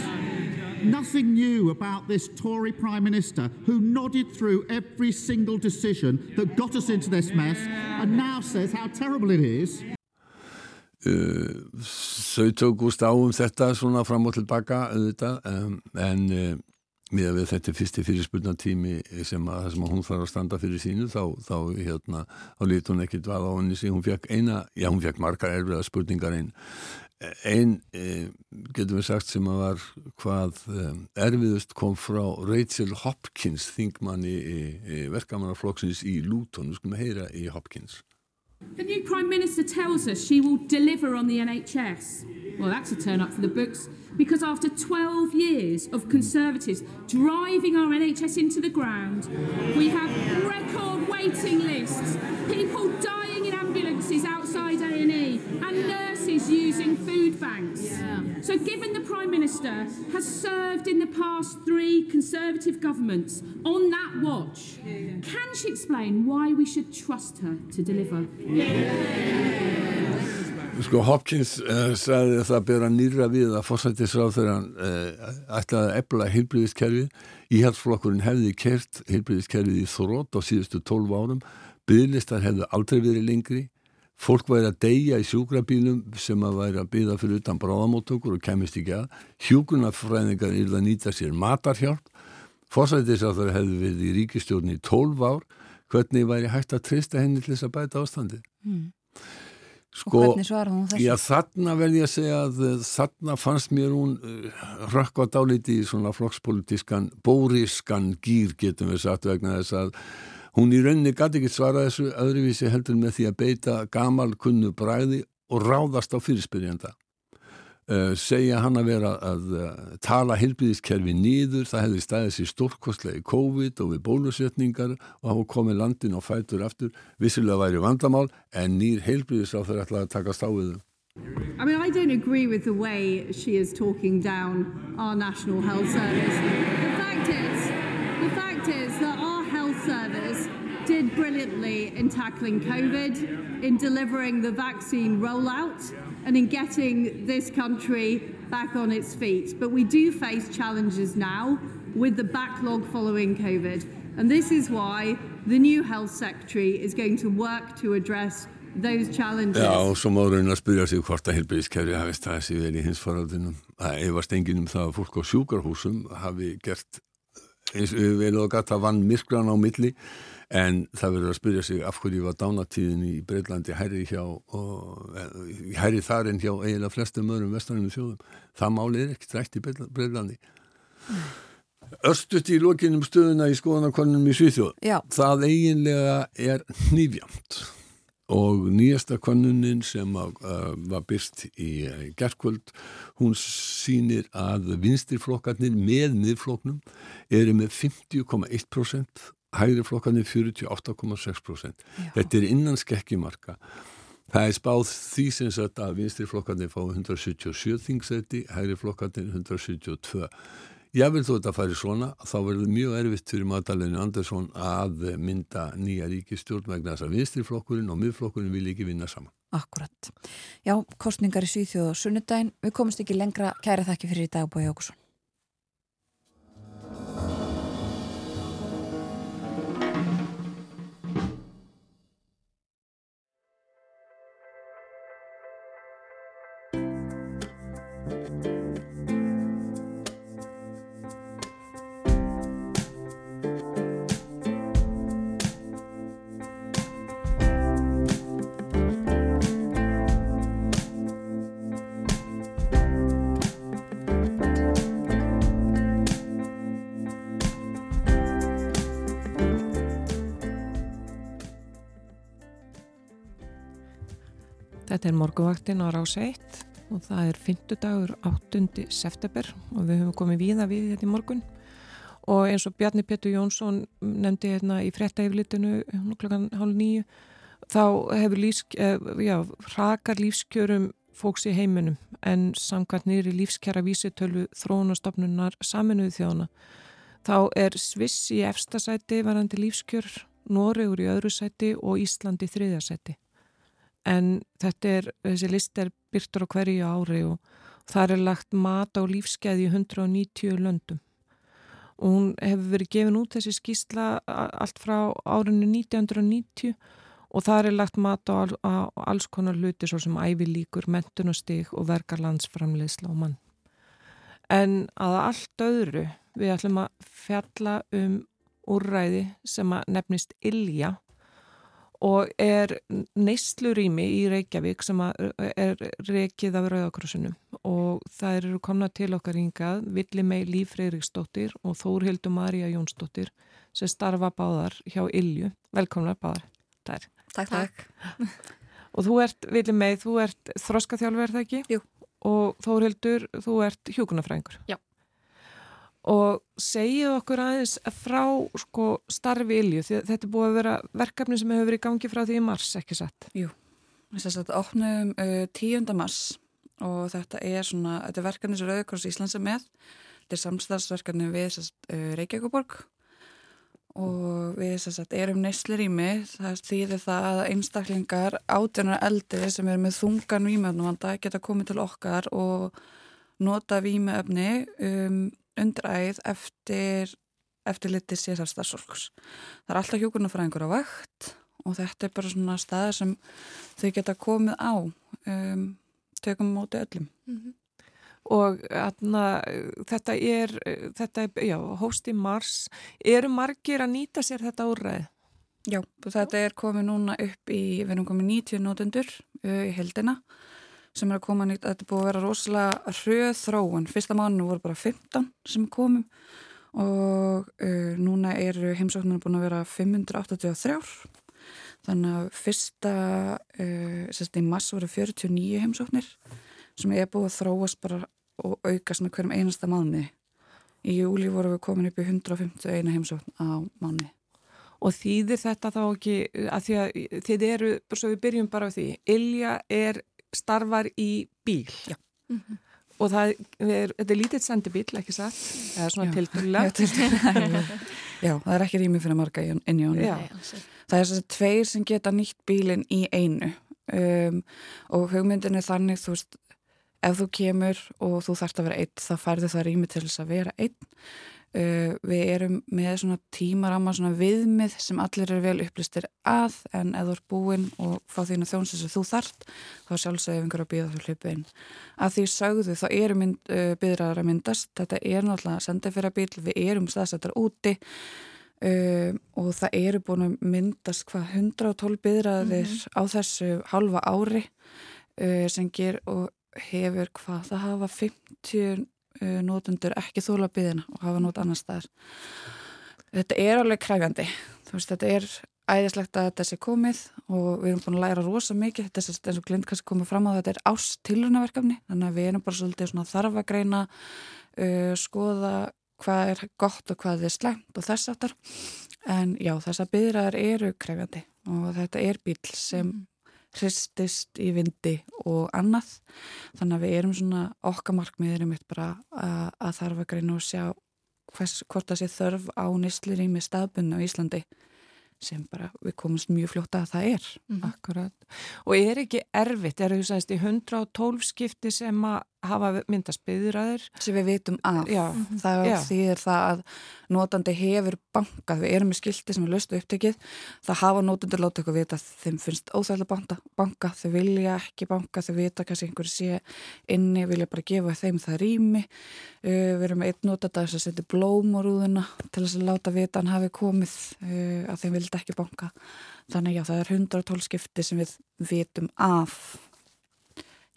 Nothing new about this Tory Prime Minister who nodded through every single decision that got us into this mess and now says how terrible it is. Uh, þau tókust á um þetta svona fram og tilbaka um, en uh, með að þetta fyrsti fyrirspurnatími sem að það sem að hún þarf að standa fyrir sínu þá, þá hérna þá lítið hún ekkit vað á henni sem hún fekk eina, já hún fekk margar erfiða spurningar einn einn eh, getum við sagt sem að var hvað um, erfiðust kom frá Rachel Hopkins þingmanni í verkamannarflokksins í Luton, við skulum heyra í Hopkins The new Prime Minister tells us she will deliver on the NHS. Well, that's a turn up for the books because after 12 years of Conservatives driving our NHS into the ground, we have record waiting lists, people dying in ambulances outside A&E, and nurses using food banks. Yeah. So given the Prime Minister has served in the past three Conservative governments on that watch, can she explain why we should trust her to deliver? Sko Hopkins uh, sagði að það bera nýra við að fórsættisráð þegar hann uh, ætlaði að ebla heilbríðiskerfið. Íhalsflokkurinn hefði kert heilbríðiskerfið í þrótt á síðustu 12 árum. Byðlistar hefði aldrei verið lengri. Fólk væri að deyja í sjúkrabílum sem að væri að byða fyrir utan bráðamóttökur og kemist ekki að. Hjúkunarfræðingar er að nýta sér matarhjálp. Fórsættisráð þegar hefði verið í ríkistjórn í 12 ár. Hvernig væri hægt að treysta henni til þess að bæta ástandi? Mm. Sko, og hvernig svarði hún þessu? Já, þarna vel ég að segja að eh, þarna fannst mér hún uh, rökkva dáliti í svona flokkspolitískan bóriskan gýr getum við sagt vegna þess að hún í rauninni gæti ekki svara þessu öðruvísi heldur með því að beita gamal kunnu bræði og ráðast á fyrirspyrjanda. Uh, segja hann að vera að uh, tala heilbíðiskerfi nýður, það hefði stórkostlega í COVID og við bólusetningar og hafa komið landin og fætur aftur, vissilega væri vandamál en nýr þeirra ætlaði að taka stáðið I mean, I don't agree with the way she is talking down our National Health Service. The fact is, brilliantly in tackling COVID, in delivering the vaccine rollout, and in getting this country back on its feet. But we do face challenges now with the backlog following COVID. And this is why the new health secretary is going to work to address those challenges. Já, og svo má raun að spyrja sig hvort að helbriðiskerfi hafi staðið sér vel í hins faraldunum. Það efast enginn um það að fólk á sjúkarhúsum hafi gert eins og við vel og gata vann myrkran á milli en það verður að spyrja sig af hverju var dánatíðin í Breitlandi hærri hjá og, hærri þar en hjá eiginlega flestum öðrum vestarinu þjóðum. Það máli er ekki drætt í Breitlandi. Örstut í lokinum stöðuna í skoðanakonunum í Svíþjóð. Já. Það eiginlega er nýfjamt og nýjasta konunin sem að, uh, var byrst í uh, gerðkvöld, hún sínir að vinstirflokkarnir með miðfloknum eru með 50,1% hægri flokkarnir 48,6% þetta er innan skekkimarka það er spáð því sem sagt að vinstirflokkarnir fá 177 þingsæti, hægri flokkarnir 172 Ég vil þó þetta færi svona, þá verður mjög erfitt fyrir Magdalenu Andersson að mynda nýja ríkistjórn vegna þess að vinstriflokkurinn og miðflokkurinn vil ekki vinna saman. Akkurat. Já, kostningar í Svíþjóð og Sunnudaginn. Við komumst ekki lengra. Kæra þakki fyrir í dag, Bói Jókusson. Þetta er morgunvaktin á rás 1 og það er 5. dagur 8. september og við höfum komið víða við þetta í morgun og eins og Bjarni Petur Jónsson nefndi hérna í frétta yfirlitinu klokkan hálf nýju þá hefur lífsk, eh, já, rakar lífskjörum fóks í heiminum en samkvæmt nýri lífskjara vísitölu þróunastofnunar saminuðu þjóðana þá er Sviss í efstasæti varandi lífskjör, Noregur í öðru sæti og Ísland í þriðasæti en þetta er, þessi list er byrtur á hverju ári og það er lagt mat á lífskeiði í 190 löndum. Og hún hefur verið gefin út þessi skýsla allt frá árinu 1990 og það er lagt mat á, á alls konar hluti svo sem ævilíkur, mentunastig og verkarlandsframleysla og mann. En að allt öðru við ætlum að fjalla um úrræði sem að nefnist Ilja og er neyslurími í Reykjavík sem er reykið af Rauðakrossunum og það eru komna til okkar yngað Villi mei Líf Freiriksdóttir og Þórhildur Marja Jónsdóttir sem starfa báðar hjá Ilju. Velkomna báðar. Takk, takk. Og þú ert, Villi mei, þú ert þroskaþjálfur, er það ekki? Jú. Og Þórhildur, þú ert hjúkunafræðingur. Já. Og segið okkur aðeins frá sko, starfi Ilju, því þetta er búið að vera verkefni sem hefur verið í gangi frá því í mars, ekki satt? Jú, þess að þetta opnum uh, 10. mars og þetta er svona, þetta er verkefni sem Rauðkors Íslands er með, þetta er samstagsverkefni við uh, Reykjavíkuborg og við sagt, erum neyslir í mig, það þýðir það að einstaklingar átjarnar eldri sem eru með þungan výmöfnumvanda geta komið til okkar og nota výmöfni um undir æð eftir, eftir litið sér starfsfólks. Það er alltaf hjókunarfræðingur á vakt og þetta er bara svona staðar sem þau geta komið á um, tökum móti öllum. Mm -hmm. Og atna, þetta er, þetta er já, hóst í mars, eru margir að nýta sér þetta úrræði? Já, þetta er komið núna upp í, við erum komið 90 nótendur uh, í heldina sem er að koma nýtt, þetta er búið að vera rosalega hröð þróun, fyrsta mánu voru bara 15 sem komum og uh, núna eru heimsóknarna búin að vera 583 þannig að fyrsta uh, sérst í mass voru 49 heimsóknir sem er búið að þróast bara og aukast með hverjum einasta mánu í júli voru við komin upp í 151 heimsókn á mánu Og þýðir þetta þá ekki að því að þið eru, svo við byrjum bara á því, Ilja er starfar í bíl mm -hmm. og það er, þetta er lítið sendibíl, ekki satt, eða svona tildulega. Já, það er ekki rými fyrir marga inn í honum. Já. Það er þess að tveir sem geta nýtt bílinn í einu um, og hugmyndin er þannig, þú veist, ef þú kemur og þú þarfst að vera einn, þá færðu það rými til þess að vera einn. Uh, við erum með svona tímarama, svona viðmið sem allir eru vel upplistir að en ef þú er búinn og fá þínu þjónsi sem þú þart, þá sjálfsögðu einhver að býða þú hlupu inn. Að því sögðu þá eru mynd, uh, byðraðar að myndast, þetta er náttúrulega sendifera bíl, við erum staðsettar úti uh, og það eru búin að myndast hvað 112 byðraðir mm -hmm. á þessu halva ári sem ger og hefur hvað það hafa 50 uh, nótundur ekki þóla byðina og hafa nót annar staðar. Þetta er alveg kræfjandi. Veist, þetta er æðislegt að þetta sé komið og við erum búin að læra rosa mikið. Þetta er eins og glind kannski komið fram á þetta er ástilrunaverkefni. Þannig að við erum bara svolítið svona þarfa greina, uh, skoða hvað er gott og hvað er slæmt og þess aftar. En já, þessa byðraðar eru kræfjandi og þetta er bíl sem hristist í vindi og annað. Þannig að við erum svona okkamarkmið erum eitt bara að, að þarf að greina og sjá hvers, hvort það sé þörf á nýslir í með staðbunna á Íslandi sem bara við komumst mjög fljóta að það er. Mm. Akkurat, og er ekki erfitt er þú sagðist í 112 skipti sem að hafa myndast byðraðir sem við vitum af. Já. það Já. þýðir það að notandi hefur bankað, við erum með skildi sem er löstu upptekið, það hafa notandur láta ykkur vita að þeim finnst óþægilega banka, banka, þau vilja ekki banka. Þau vita kannski einhverju sé inni vilja bara gefa þeim það rými. Uh, við erum með einn notanda sem setur blóm á rúðuna til þess að láta vita hann hafi komið uh, að þeim vildi ekki banka. Þannig já, það er 112 skipti sem við vitum af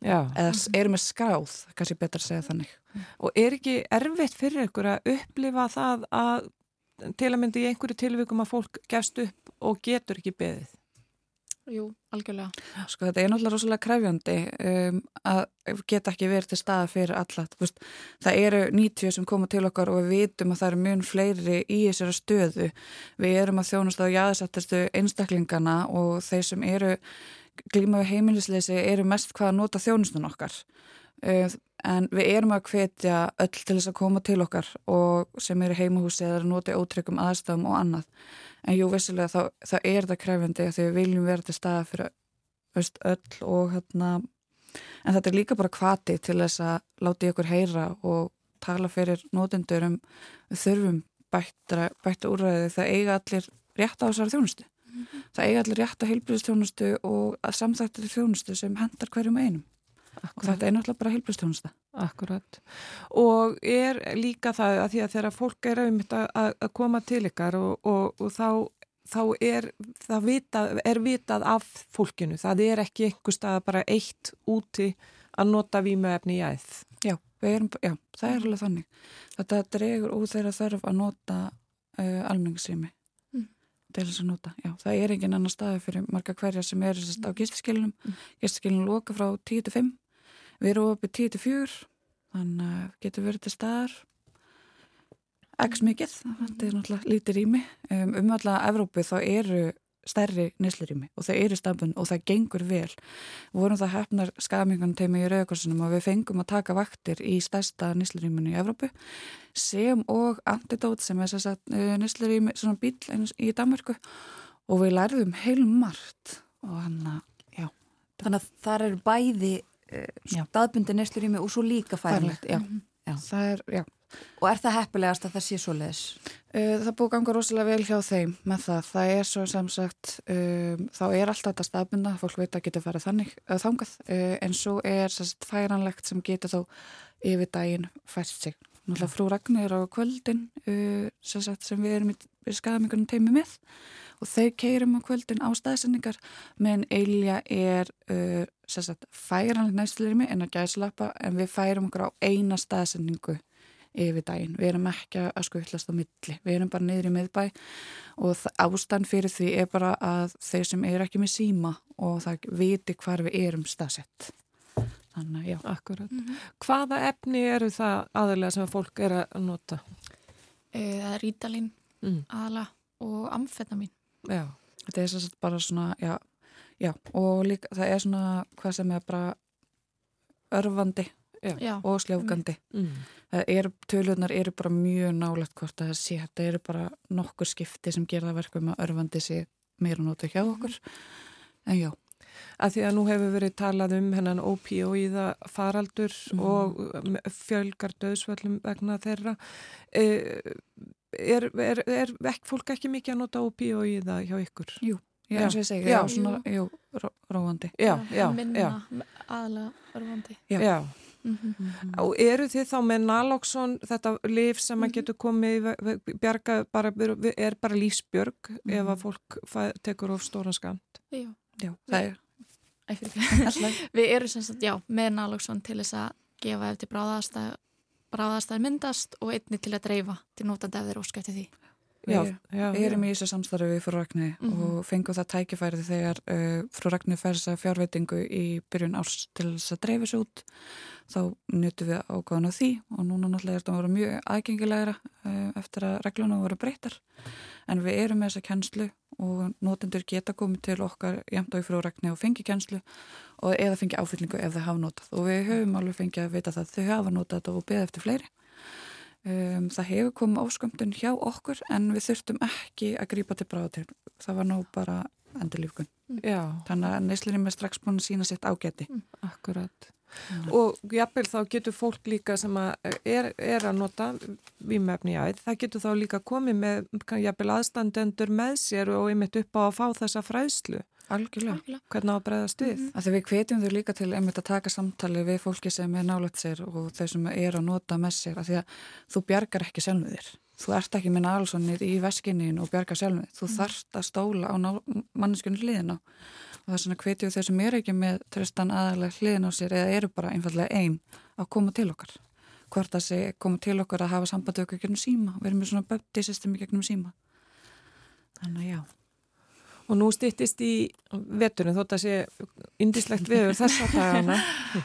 Já. eða erum með skráð, kannski betra að segja þannig Og er ekki erfitt fyrir ykkur að upplifa það að til að myndi í einhverju tilvikum að fólk gefst upp og getur ekki beðið? Jú, algjörlega. Sko þetta er náttúrulega rosalega kræfjandi um, að geta ekki verið til staða fyrir alla. Vist, það eru 90 sem koma til okkar og við vitum að það eru mjög fleiri í þessari stöðu. Við erum að þjónast á jáðsættastu einstaklingana og þeir sem eru glíma við heimilisleysi eru mest hvað að nota þjónustun okkar. Uh, en við erum að hvetja öll til þess að koma til okkar og sem eru heimahúsi eða noti ótryggum aðstafum og annað. En jú, vissilega þá, þá er það krefjandi því við viljum vera til staða fyrir veist, öll og hérna, en þetta er líka bara kvati til þess að láta ykkur heyra og tala fyrir notendur um þurfum bættra, bættra úrræði það eiga allir rétt á þessari þjónustu. Það eiga allir rétt á heilbríðstjónustu og að samþættir þjónustu sem hendar hverjum einum. Akkurat. og þetta er náttúrulega bara heilbríðstjónusta. Akkurat. Og er líka það að því að þegar fólk er auðvitað að, að koma til ykkar og, og, og þá, þá er, vitað, er vitað af fólkinu. Það er ekki einhver stað bara eitt úti að nota vímuefni í æð. Já, erum, já, það er alveg þannig. Þetta dregur úr þeirra þarf að nota uh, almenningsrými. Til þess að nota. Já, það er engin annar staði fyrir marga hverja sem er á gistaskilunum. Mm. Gistaskilunum loka frá 10-5 Við erum opið 10-4, þannig að getur verið til staðar x mikið, þetta er náttúrulega lítið rými. Um, um alla Evrópu þá eru stærri neslurými og það eru stafn og það gengur vel. Vorum það hefnar skamingan teimi í Rauðakorsunum og við fengum að taka vaktir í stærsta neslurýminu í Evrópu sem og Antidót sem er þess að neslurými, svona bíl í Danmarku og við lærðum heilum margt og hann að, já. Þannig að það eru bæði staðbundi neslurými og svo líka færlegt. Já, já. Það er, já. Og er það heppilegast að það sé svo leiðis? Það búið ganga rosalega vel hjá þeim með það. Það er svo sem sagt, um, þá er alltaf þetta staðbunda, fólk veit að geta farið þannig uh, þangað, uh, en svo er sagt, færanlegt sem getur þó yfir daginn fæst sig. Náttúrulega frú Ragnir á kvöldin uh, sagt, sem við erum í, í skadamingunum teimi með og þau keirum á kvöldin á staðsendingar menn Eilja er uh, sagt, færanlegt næstlirimi en að gæslappa en við færum okkur á eina staðsendingu yfir daginn. Við erum ekki að skutlast á milli. Við erum bara niður í miðbæ og ástand fyrir því er bara að þeir sem eru ekki með síma og það viti hvar við erum staðsett. Þannig, já. Akkurat. Mm -hmm. Hvaða efni eru það aðalega sem fólk er að nota? Það er rítalín mm. aðalega og amfetamin. Já. Þetta er svo bara svona, já, já, og líka það er svona hvað sem er bara örfandi Já. og sljófgandi Mm. er, tölunar eru bara mjög nálegt hvort að það sé, þetta eru bara nokkur skipti sem gera það verkum að örfandi sé meira nótu hjá okkur en já, að því að nú hefur verið talað um hennan opíóíða faraldur Mhm. og fjölgar döðsvöllum vegna þeirra Eh, er, er, er ekki, fólk ekki mikið að nota opíóíða hjá ykkur? Jú, já, eins og ég segi, já, já, svona, jú, ró, róandi já, já, minna, já, aðalega örfandi Já. já. Mhm. Og eru þið þá með naloxon, þetta lif sem Mhm. að getur komið, bjarga, bara, er bara lífsbjörg ef Mhm. að fólk fæ, tekur of stóran skamt? Já. já, það er. Við erum sem sagt, já, með naloxon til þess að gefa eftir bráðastæð bráðastæð myndast og einni til að dreifa til nótandi ef þeir óska eftir því. Já, já, við erum já. í þessu samstarfi við frú Ragni Mhm. og fengum það tækifærið þegar uh, frú Ragni fær þess að fjárveitingu í byrjun árs til þess að dreifa sér út. Þá nutum við ágáðan á því og núna náttúrulega er þetta að vera mjög aðgengilegra uh, eftir að reglunum voru breytar en við erum með þessa kennslu og notendur geta komið til okkar jæmt á í frú Ragni og fengi kennslu og eða fengi áfyllingu ef þau hafa notað. Og við höfum alveg fengið að vita það. Þau hafa notað og beða eftir fleiri Um, það hefur komið áskömmtun hjá okkur en við þurftum ekki að grípa til bráðatil. Það var nú bara endurlífgun. Já, Þannig að neyslinni með strax búin að sína sitt ágæti. akkurat. Og jafnvel þá getur fólk líka sem að er, er að nota vímefni í æð, það getur þá líka komið með jafnvel aðstandendur með sér og einmitt upp á að fá þessa fræðslu. Algjörlega. Algjörlega. Hvernig á að bregðast við? Mm -hmm. Við hvetjum þau líka til einmitt að taka samtali við fólki sem er nálægt sér og þau sem er að nota með sér. Af því að þú bjargar ekki sjálfum þér. Þú ert ekki með nálsonnir í veskinnin og bjargar sjálfum þér. Þú þarft að stóla á manneskunni hliðina. Og það er svona hvetjum þau sem eru ekki með tristan aðalega hliðin á sér eða eru bara einfallega einn að koma til okkar. Hvort að sé koma til okkar að hafa sambandi okkur gegnum síma. Við erum með svona Og nú stýttist í veturinn þótt að sé indislegt viður þessa dagana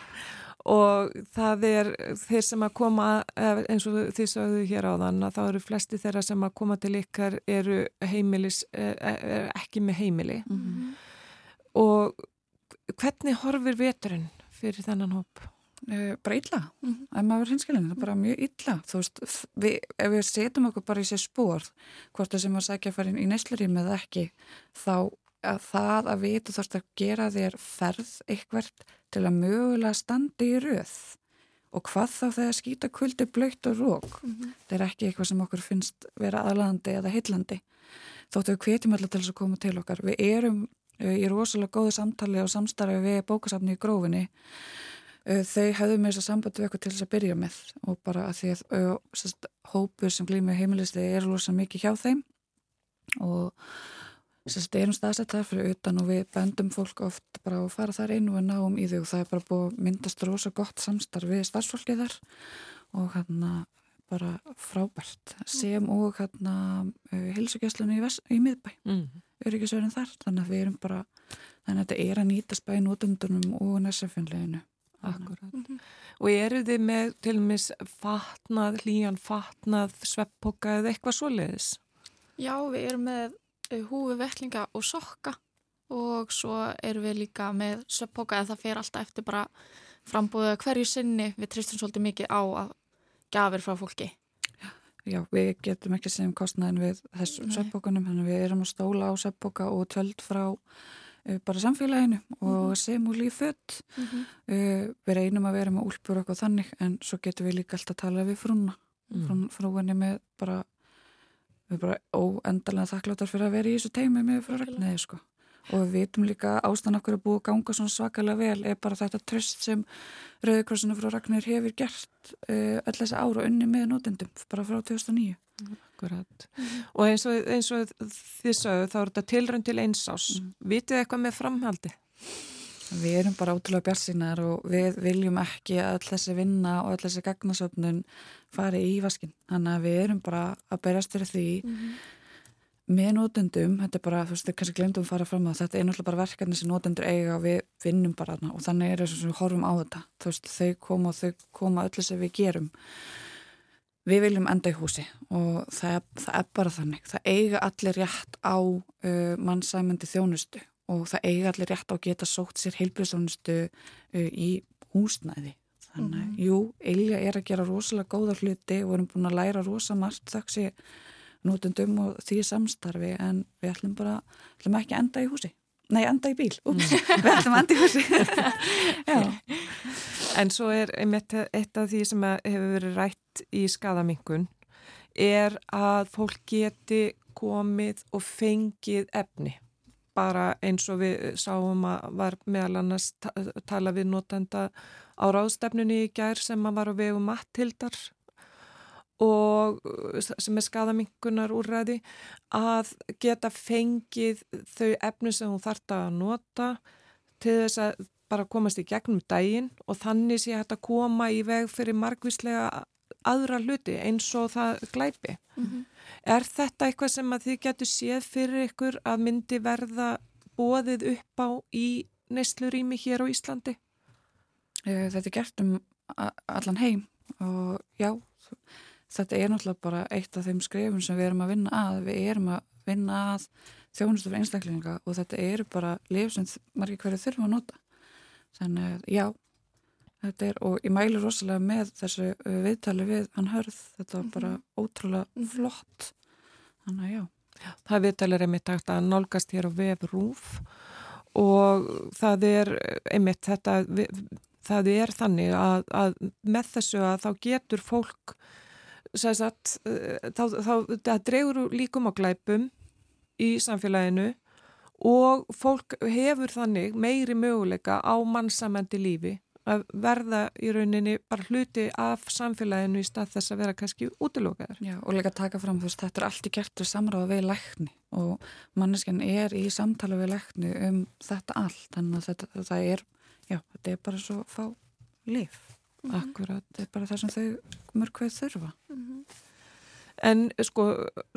og það er þeir sem að koma eh, eins og þið sagðu hér á þann að þá eru flesti þeirra sem að koma til ykkar eru heimilis, er, er ekki með heimili Mm -hmm. og hvernig horfir veturinn fyrir þennan hóp? Uh, bara illa, mm -hmm. ef maður er hinskilin það er bara mjög illa, þú veist við, ef við setjum okkur bara í sér spór hvort það sem að sækja að fara inn í neslurím eða ekki, þá að það að vita þarfst að gera þér ferð eitthvert til að mögulega standi í röð. Og hvað þá þegar skýta kuldi blöytt og rók. Mm -hmm. það er ekki eitthvað sem okkur finnst vera aðlandi eða hillandi þóttu við hvetjum allir til þess að koma til okkar. Við erum uh, í rosalega góðu samtali og samstarfi við bókasafni í grófinni þau hefðu með þess að sambandi við eitthvað til þess að byrja með og bara að því að sest, hópur sem glýmið heimilisti er losa mikið hjá þeim og sest, erum staðsett þar fyrir utan og við bendum fólk oft bara að fara þar inn og við náum í þau og það er bara búið að myndast rosa gott samstarf við starfsfólkið þar og hérna bara frábært. Sem og hérna uh, hilsugjastlunni í, í miðbæ. Mm. öryggisverðin þar þannig að við erum bara þannig að þetta er að nýtast bæði nótundunum og næsafjönleginu Akkurat. Mm -hmm. Og eru þið með til og meins fatnað, hlýjan fatnað, svepppoka eða eitthvað svoleiðis? Já, við erum með húfi, vettlinga og sokka og svo erum við líka með svepppoka en það fer alltaf eftir bara frambúða hverju sinni. Við tristum svolítið mikið á að gafir frá fólki. Já, við getum ekki segjum kostnæðin við þessum svepppokanum, við erum að stóla á svepppoka og tjöld frá bara samfélaginu og sem úr líföld -hmm. uh, við reynum að vera með úlpur okkur þannig en svo getum við líka alltaf að tala við frúna. Mm. frúinni með bara við bara óendalega þakkláttar fyrir að vera í þessu teimi með frá regniði sko. Og við vitum líka ástæðan okkur að búa ganga svona svakalega vel er bara þetta tröst sem Rauðikrossinu frá Ragnir hefur gert uh, öll þessi ára unni með nótendum bara frá 2009 Akkurat. Og eins og, eins og þið sögðu þá er þetta tilrönd til einsás. Mm. Vitið þið eitthvað með framhaldi? Við erum bara ótrúlega björnsínar og við viljum ekki að öll þessi vinna og öll þessi gagnasöfnun fari í vaskin. Þannig að við erum bara að berjast fyrir því mm -hmm. með nótendum, þetta er bara, þú veist, þau kannski glemdum að fara fram á þetta, er náttúrulega bara verkefni sem nótendur eiga og við vinnum bara þarna og þannig er þess að við horfum á þetta. Þú veist, þau koma og þau koma öll þess að við gerum við viljum enda í húsi og það, það er bara þannig. Það eiga allir rétt á uh, mannsæmyndi þjónustu og það eiga allir rétt á að geta sótt sér heilbríðsþjónustu uh, í húsnæði. Þannig, Mhm. jú, Ilja er að gera rosalega góða hluti og við erum búin að læra rosa margt þaksi notundum og því samstarfi en við ætlum bara, ætlum ekki enda í húsi nei, enda í bíl, úps, við ætlum að enda í húsi En svo er einmitt eitt af því sem að hefur verið rætt í skadamingun er að fólk geti komið og fengið efni. Bara eins og við sáum að var meðal annars ta tala við notenda á ráðstefnunni í gær sem að var á vegu mattildar og uh, sem er skadamingunar úrræði að geta fengið þau efni sem hún þarf að nota til þess að bara komast í gegnum daginn og þannig sé hægt að koma í veg fyrir margvíslega aðra hluti eins og það glæpi. Mhm. Er þetta eitthvað sem að þið getur séð fyrir ykkur að myndi verða bóðið upp á í neslurými hér á Íslandi? Eh, þetta er gert um allan heim og já, þetta er náttúrulega bara eitt af þeim skrifum sem við erum að vinna að, við erum að vinna að þjónustu fyrir einstaklinga og þetta eru bara lif sem margir hverju þurfum að nota. Þannig að já þetta er, og ég mælu rosalega með þessu uh, viðtali við hann hörð. Þetta var bara ótrúlega flott. Þannig að já. Það viðtalir einmitt hægt að nálgast hér á vef rúf og það er einmitt þetta, það er þannig að, að með þessu að þá getur fólk sagt, eh, þá, þá, það dregur líkum á glæpum í samfélaginu og fólk hefur þannig meiri möguleika á mannsamandi lífi að verða í rauninni bara hluti af samfélaginu í stað þess að vera kannski útilokaður. Já, og líka taka fram, þú veist, þetta er allt í gert við samráða við lækni og manneskjan er í samtala við lækni um þetta allt, þannig að þetta, það er, já, þetta er bara svo fá lif. Akkurat. Þetta er bara það sem þau mörg hvað þurfa. En sko,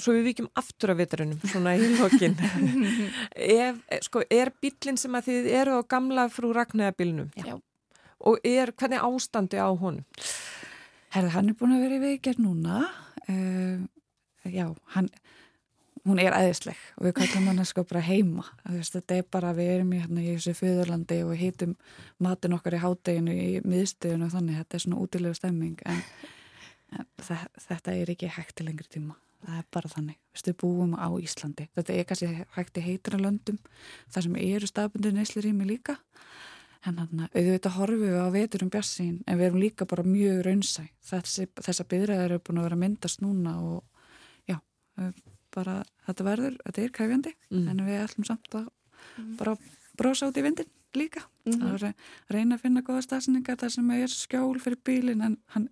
svo við vikjum aftur af vitrunum, svona í lokin. Ef, sko, er bílinn sem að þið eru á gamla frú Ragnæðabílnum? Já. Og er, hvernig ástandi á honum? Herði, hann er búin að vera í viðgerð núna. Uh, já, hann, hún er æðisleg og við kallum hann sko bara heima. Veist, þetta er bara, við erum í, hérna, í þessu föðurlandi og hýtum matin okkar í hádeginu í miðstöðinu og þannig, þetta er svona útilega stemming en, en þe- þetta er ekki hægt til lengri tíma. Það er bara þannig. Við búum á Íslandi. Þetta er kannski hægt í heitra löndum, þar sem eru staðbundir neslurými líka. En þannig að auðvitað horfum við á veturum bjassín en við erum líka bara mjög raunsæ. Þessi, þessa byrðaðar eru búin að vera myndast núna og já, bara þetta verður, þetta er kræfjandi Mm. en við ætlum samt að bara brosa út í vindin líka. Mhm. að re- reyna að finna góða stafsningar þar sem er skjól fyrir bílinn en hann,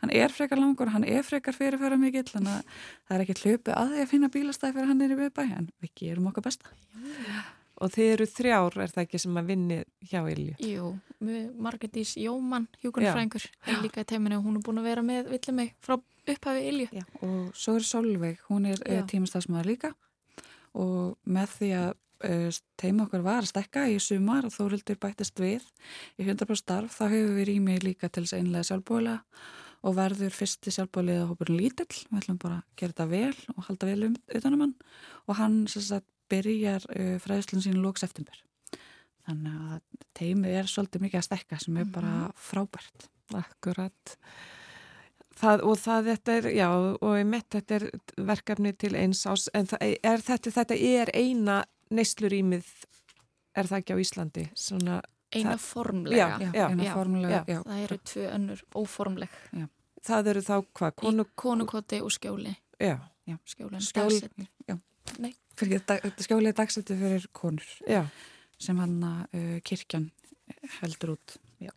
hann er frekar langur, hann er frekar fyrirfæra mikill, þannig að það er ekki hlupið að því að finna bílastæði fyrir hann er í viðbæ en við gerum okkar besta. Og þið eru þrjár, er það ekki sem að vinni hjá Ilju? Jú, við- Margretís Jómann, hjúkunarfræðingur, er líka í teiminu og hún er búin að vera með villið mig frá upphafi Ilju. Já, og svo er Solveig, hún er Já. tímastafsmaður líka og með því að uh, teima okkar var að stekka í sumar og Þórildur bættist við í 100% starf, þá hefur við rými líka til þess að einlega sjálfbúilega og verður fyrsti sjálfbúilega hópurinn lítill, við ætlum bara að gera þetta vel og halda vel um utanum hann og hann sem sagt byrjar uh, fræðslun sín lóks eftirmbur. Þannig að teimið er svolítið mikið að stekka sem er bara frábært. Akkurat. Það, og það þetta er, já, og ég mitt þetta er verkefni til eins ás, en er þetta, þetta er eina neyslurímið, er það ekki á Íslandi? Svona, Eina það- formlega. Já, já, eina formlega, já. Það eru tvö önnur óformleg. það eru þá hvað? Konu, konukoti og skjóli. já, Já. Fyrir dag, skjólið dagsætti fyrir konur já. sem hann uh, kirkjan heldur út. Já.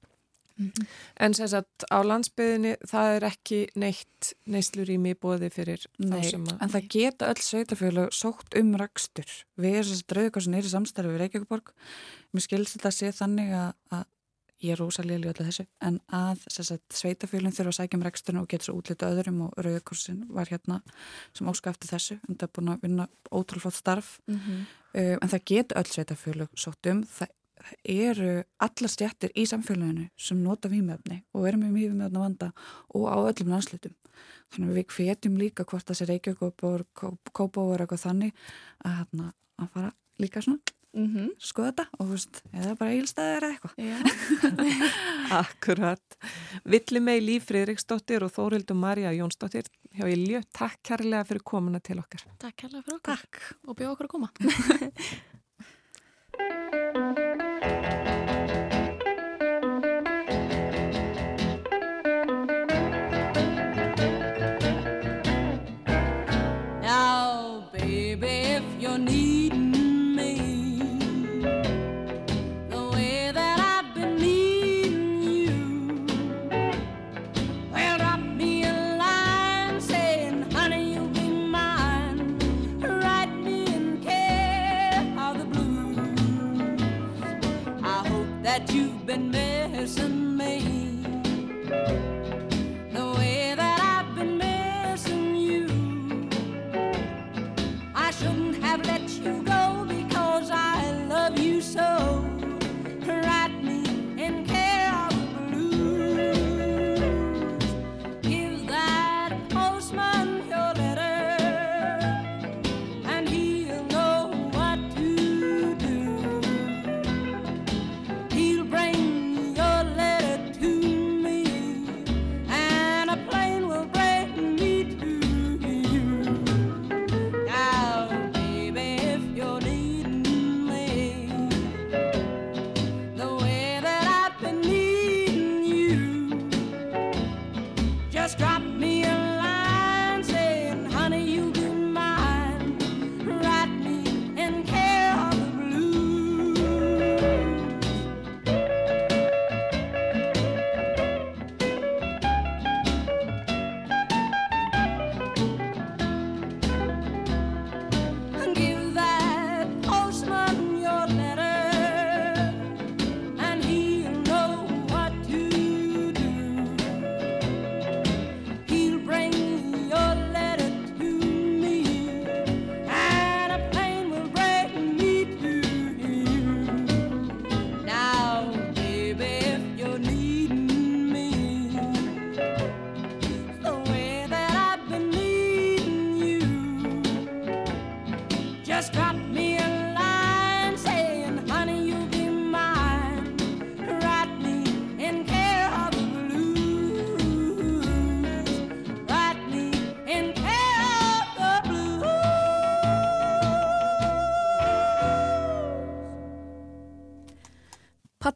En sem sagt, á landsbyðinni, það er ekki neitt neyslurími bóði fyrir Nei, þá sem að... en það geta öll sveitafjölu sótt um rakstur. Við erum þess að drauðkossin er í samstarfi við Reykjavíkborg. Mér skilst þetta að sé þannig að, að ég er rosalega í öllu þessu, en að sveitafjölun þurfa að sækja um reksturinn og geta svo útlita öðrum og Rauðkorsin var hérna sem óska eftir þessu, en það er búin að vinna ótrúlega flott starf. Mhm. Uh, en það geta öll sveitafjölu sótt um. Það það eru alla stjættir í samfélaginu sem nota vímöfni og eru með vímöfni vanda og á öllum landslutum. Þannig að við hvetjum líka hvort það sé Reykjavík og Kópáur eitthvað þannig að, hérna, að fara líka svona mm -hmm. skoða þetta og þú veist, eða bara eilstæðir eða eitthvað. Akkurat. Villi mei Líf Fridriksdóttir og Þórildur Marja Jónsdóttir hjá Ilju, takk kærlega fyrir komuna til okkar. Takk kærlega fyrir okkar Takk. og bjóð okkur að koma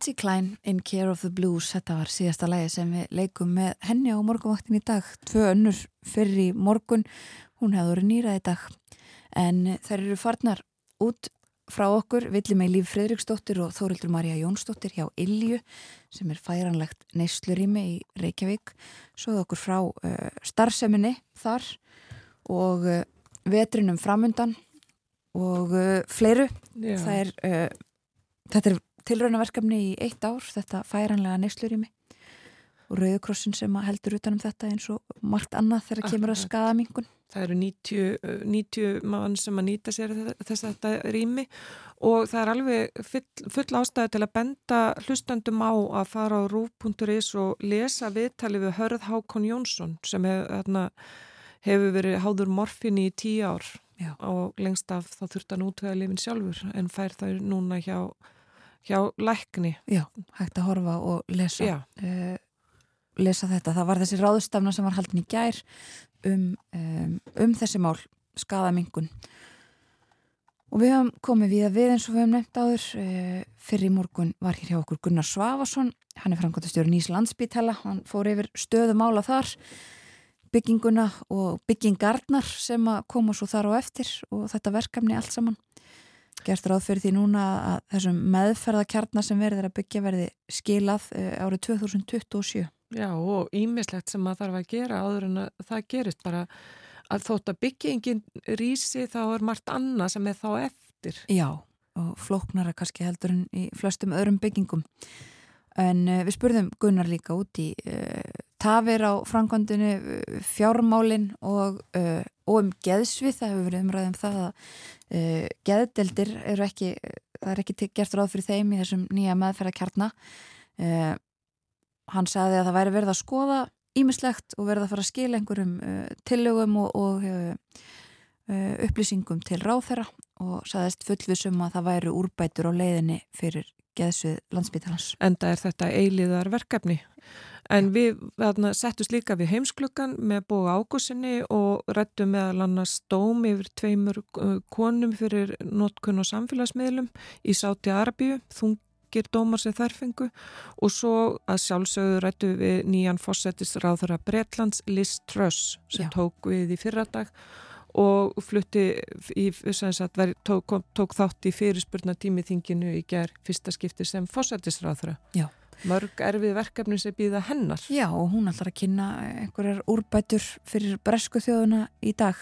Patsy Cline in Care of the Blues þetta var síðasta lægi sem við leikum með henni á morgunvaktin í dag. Tvö önnur fyrir morgun hún hefði verið nýrað í dag. En þær eru farnar út frá okkur, villi með Líf Fredriksdóttir og Þórildur Marja Jónsdóttir hjá Ilju sem er færanlegt neyslurími í Reykjavík svoðu okkur frá uh, starfseminni þar og uh, vetrinum framundan og uh, fleiru. Já. það er, þetta er tilraunaverkefni í eitt ár, þetta færanlega neyslurími og Rauðkrossin sem að heldur utanum þetta eins og margt annað þegar kemur að Akkurat. skadamingun Það eru 90, uh, 90 mann sem að nýta sér þess að þetta rými og það er alveg full, full ástæði til að benda hlustandum á að fara á rúf.is og lesa viðtali við Hörð Hákon Jónsson sem hef, þarna, hefur verið háður morfinni í tíu ár Já. og lengst af þá þurft hann útvega lifin sjálfur en fær það núna hjá, hjá lækni. Já, hægt að horfa og lesa. Uh, lesa þetta. Það var þessi ráðustafna sem var haldin í gær um, um, um þessi mál, skadamingun og við höfum komið við að við eins og við höfum nefnt áður. Uh, fyrir í morgun var hér hjá okkur Gunnar Svavason hann er framkvæmtastjóri Nýs landsbítala hann fór yfir stöðumála þar bygginguna og byggingarnar sem að koma svo þar á eftir og þetta verkefni allt saman gert ráð fyrir því núna að þessum meðferðakjarnar sem verður að byggja verði skilað uh, árið 2027 Já og ímislegt sem maður þarf að gera áður en að það gerist bara að þótt að byggingin rísi þá er margt annað sem er þá eftir. Já, og flóknara kannski heldur en í flestum öðrum byggingum. En uh, við spurðum Gunnar líka út í uh, tafir á framkvæmdunu, uh, fjármálin og, uh, og um geðsvið. Það hefur verið umræðum það að uh, geðdeldir eru ekki, það er ekki gert ráð fyrir þeim í þessum nýja meðferðarkjarna. Uh, hann sagði að það væri verið að skoða ímislegt og verið að fara að skila einhverjum uh, tillögum og, og upplýsingum til ráþera og saðist fullvisum að það væru úrbætur á leiðinni fyrir geðsvið landsbytalans. Enda er þetta eiliðar verkefni. En við settust líka við heimsklukkan með bóða ágúsinni og rættum meðal annars dóm yfir tveimur uh, konum fyrir notkun og samfélagsmiðlum í Sáti Arabíu, þungir dómar sem þær fengu og svo að sjálfsögðu rættu við nýjan fósettis ráðara Bretlands Liz Truss sem Já. tók við í fyrradag og flutti í, sagt, veri, tók, tók þátt í fyrirspurna tímiþinginu í ger fyrsta skipti sem fósettisráðara. Já. Mörg erfið verkefni sem býða hennar. Já, og hún ætlar að kynna einhverjar úrbætur fyrir bresku þjóðuna í dag.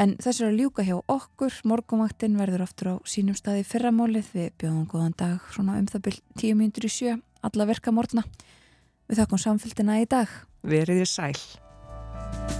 En þess er að ljúka hjá okkur, morgumvaktin verður aftur á sínum staði fyrramálið, við bjóðum góðan dag svona um það byrj tíu mínútur í sjö, alla verka morgna. Við þakkum samfélgina í dag. Verið þér sæl.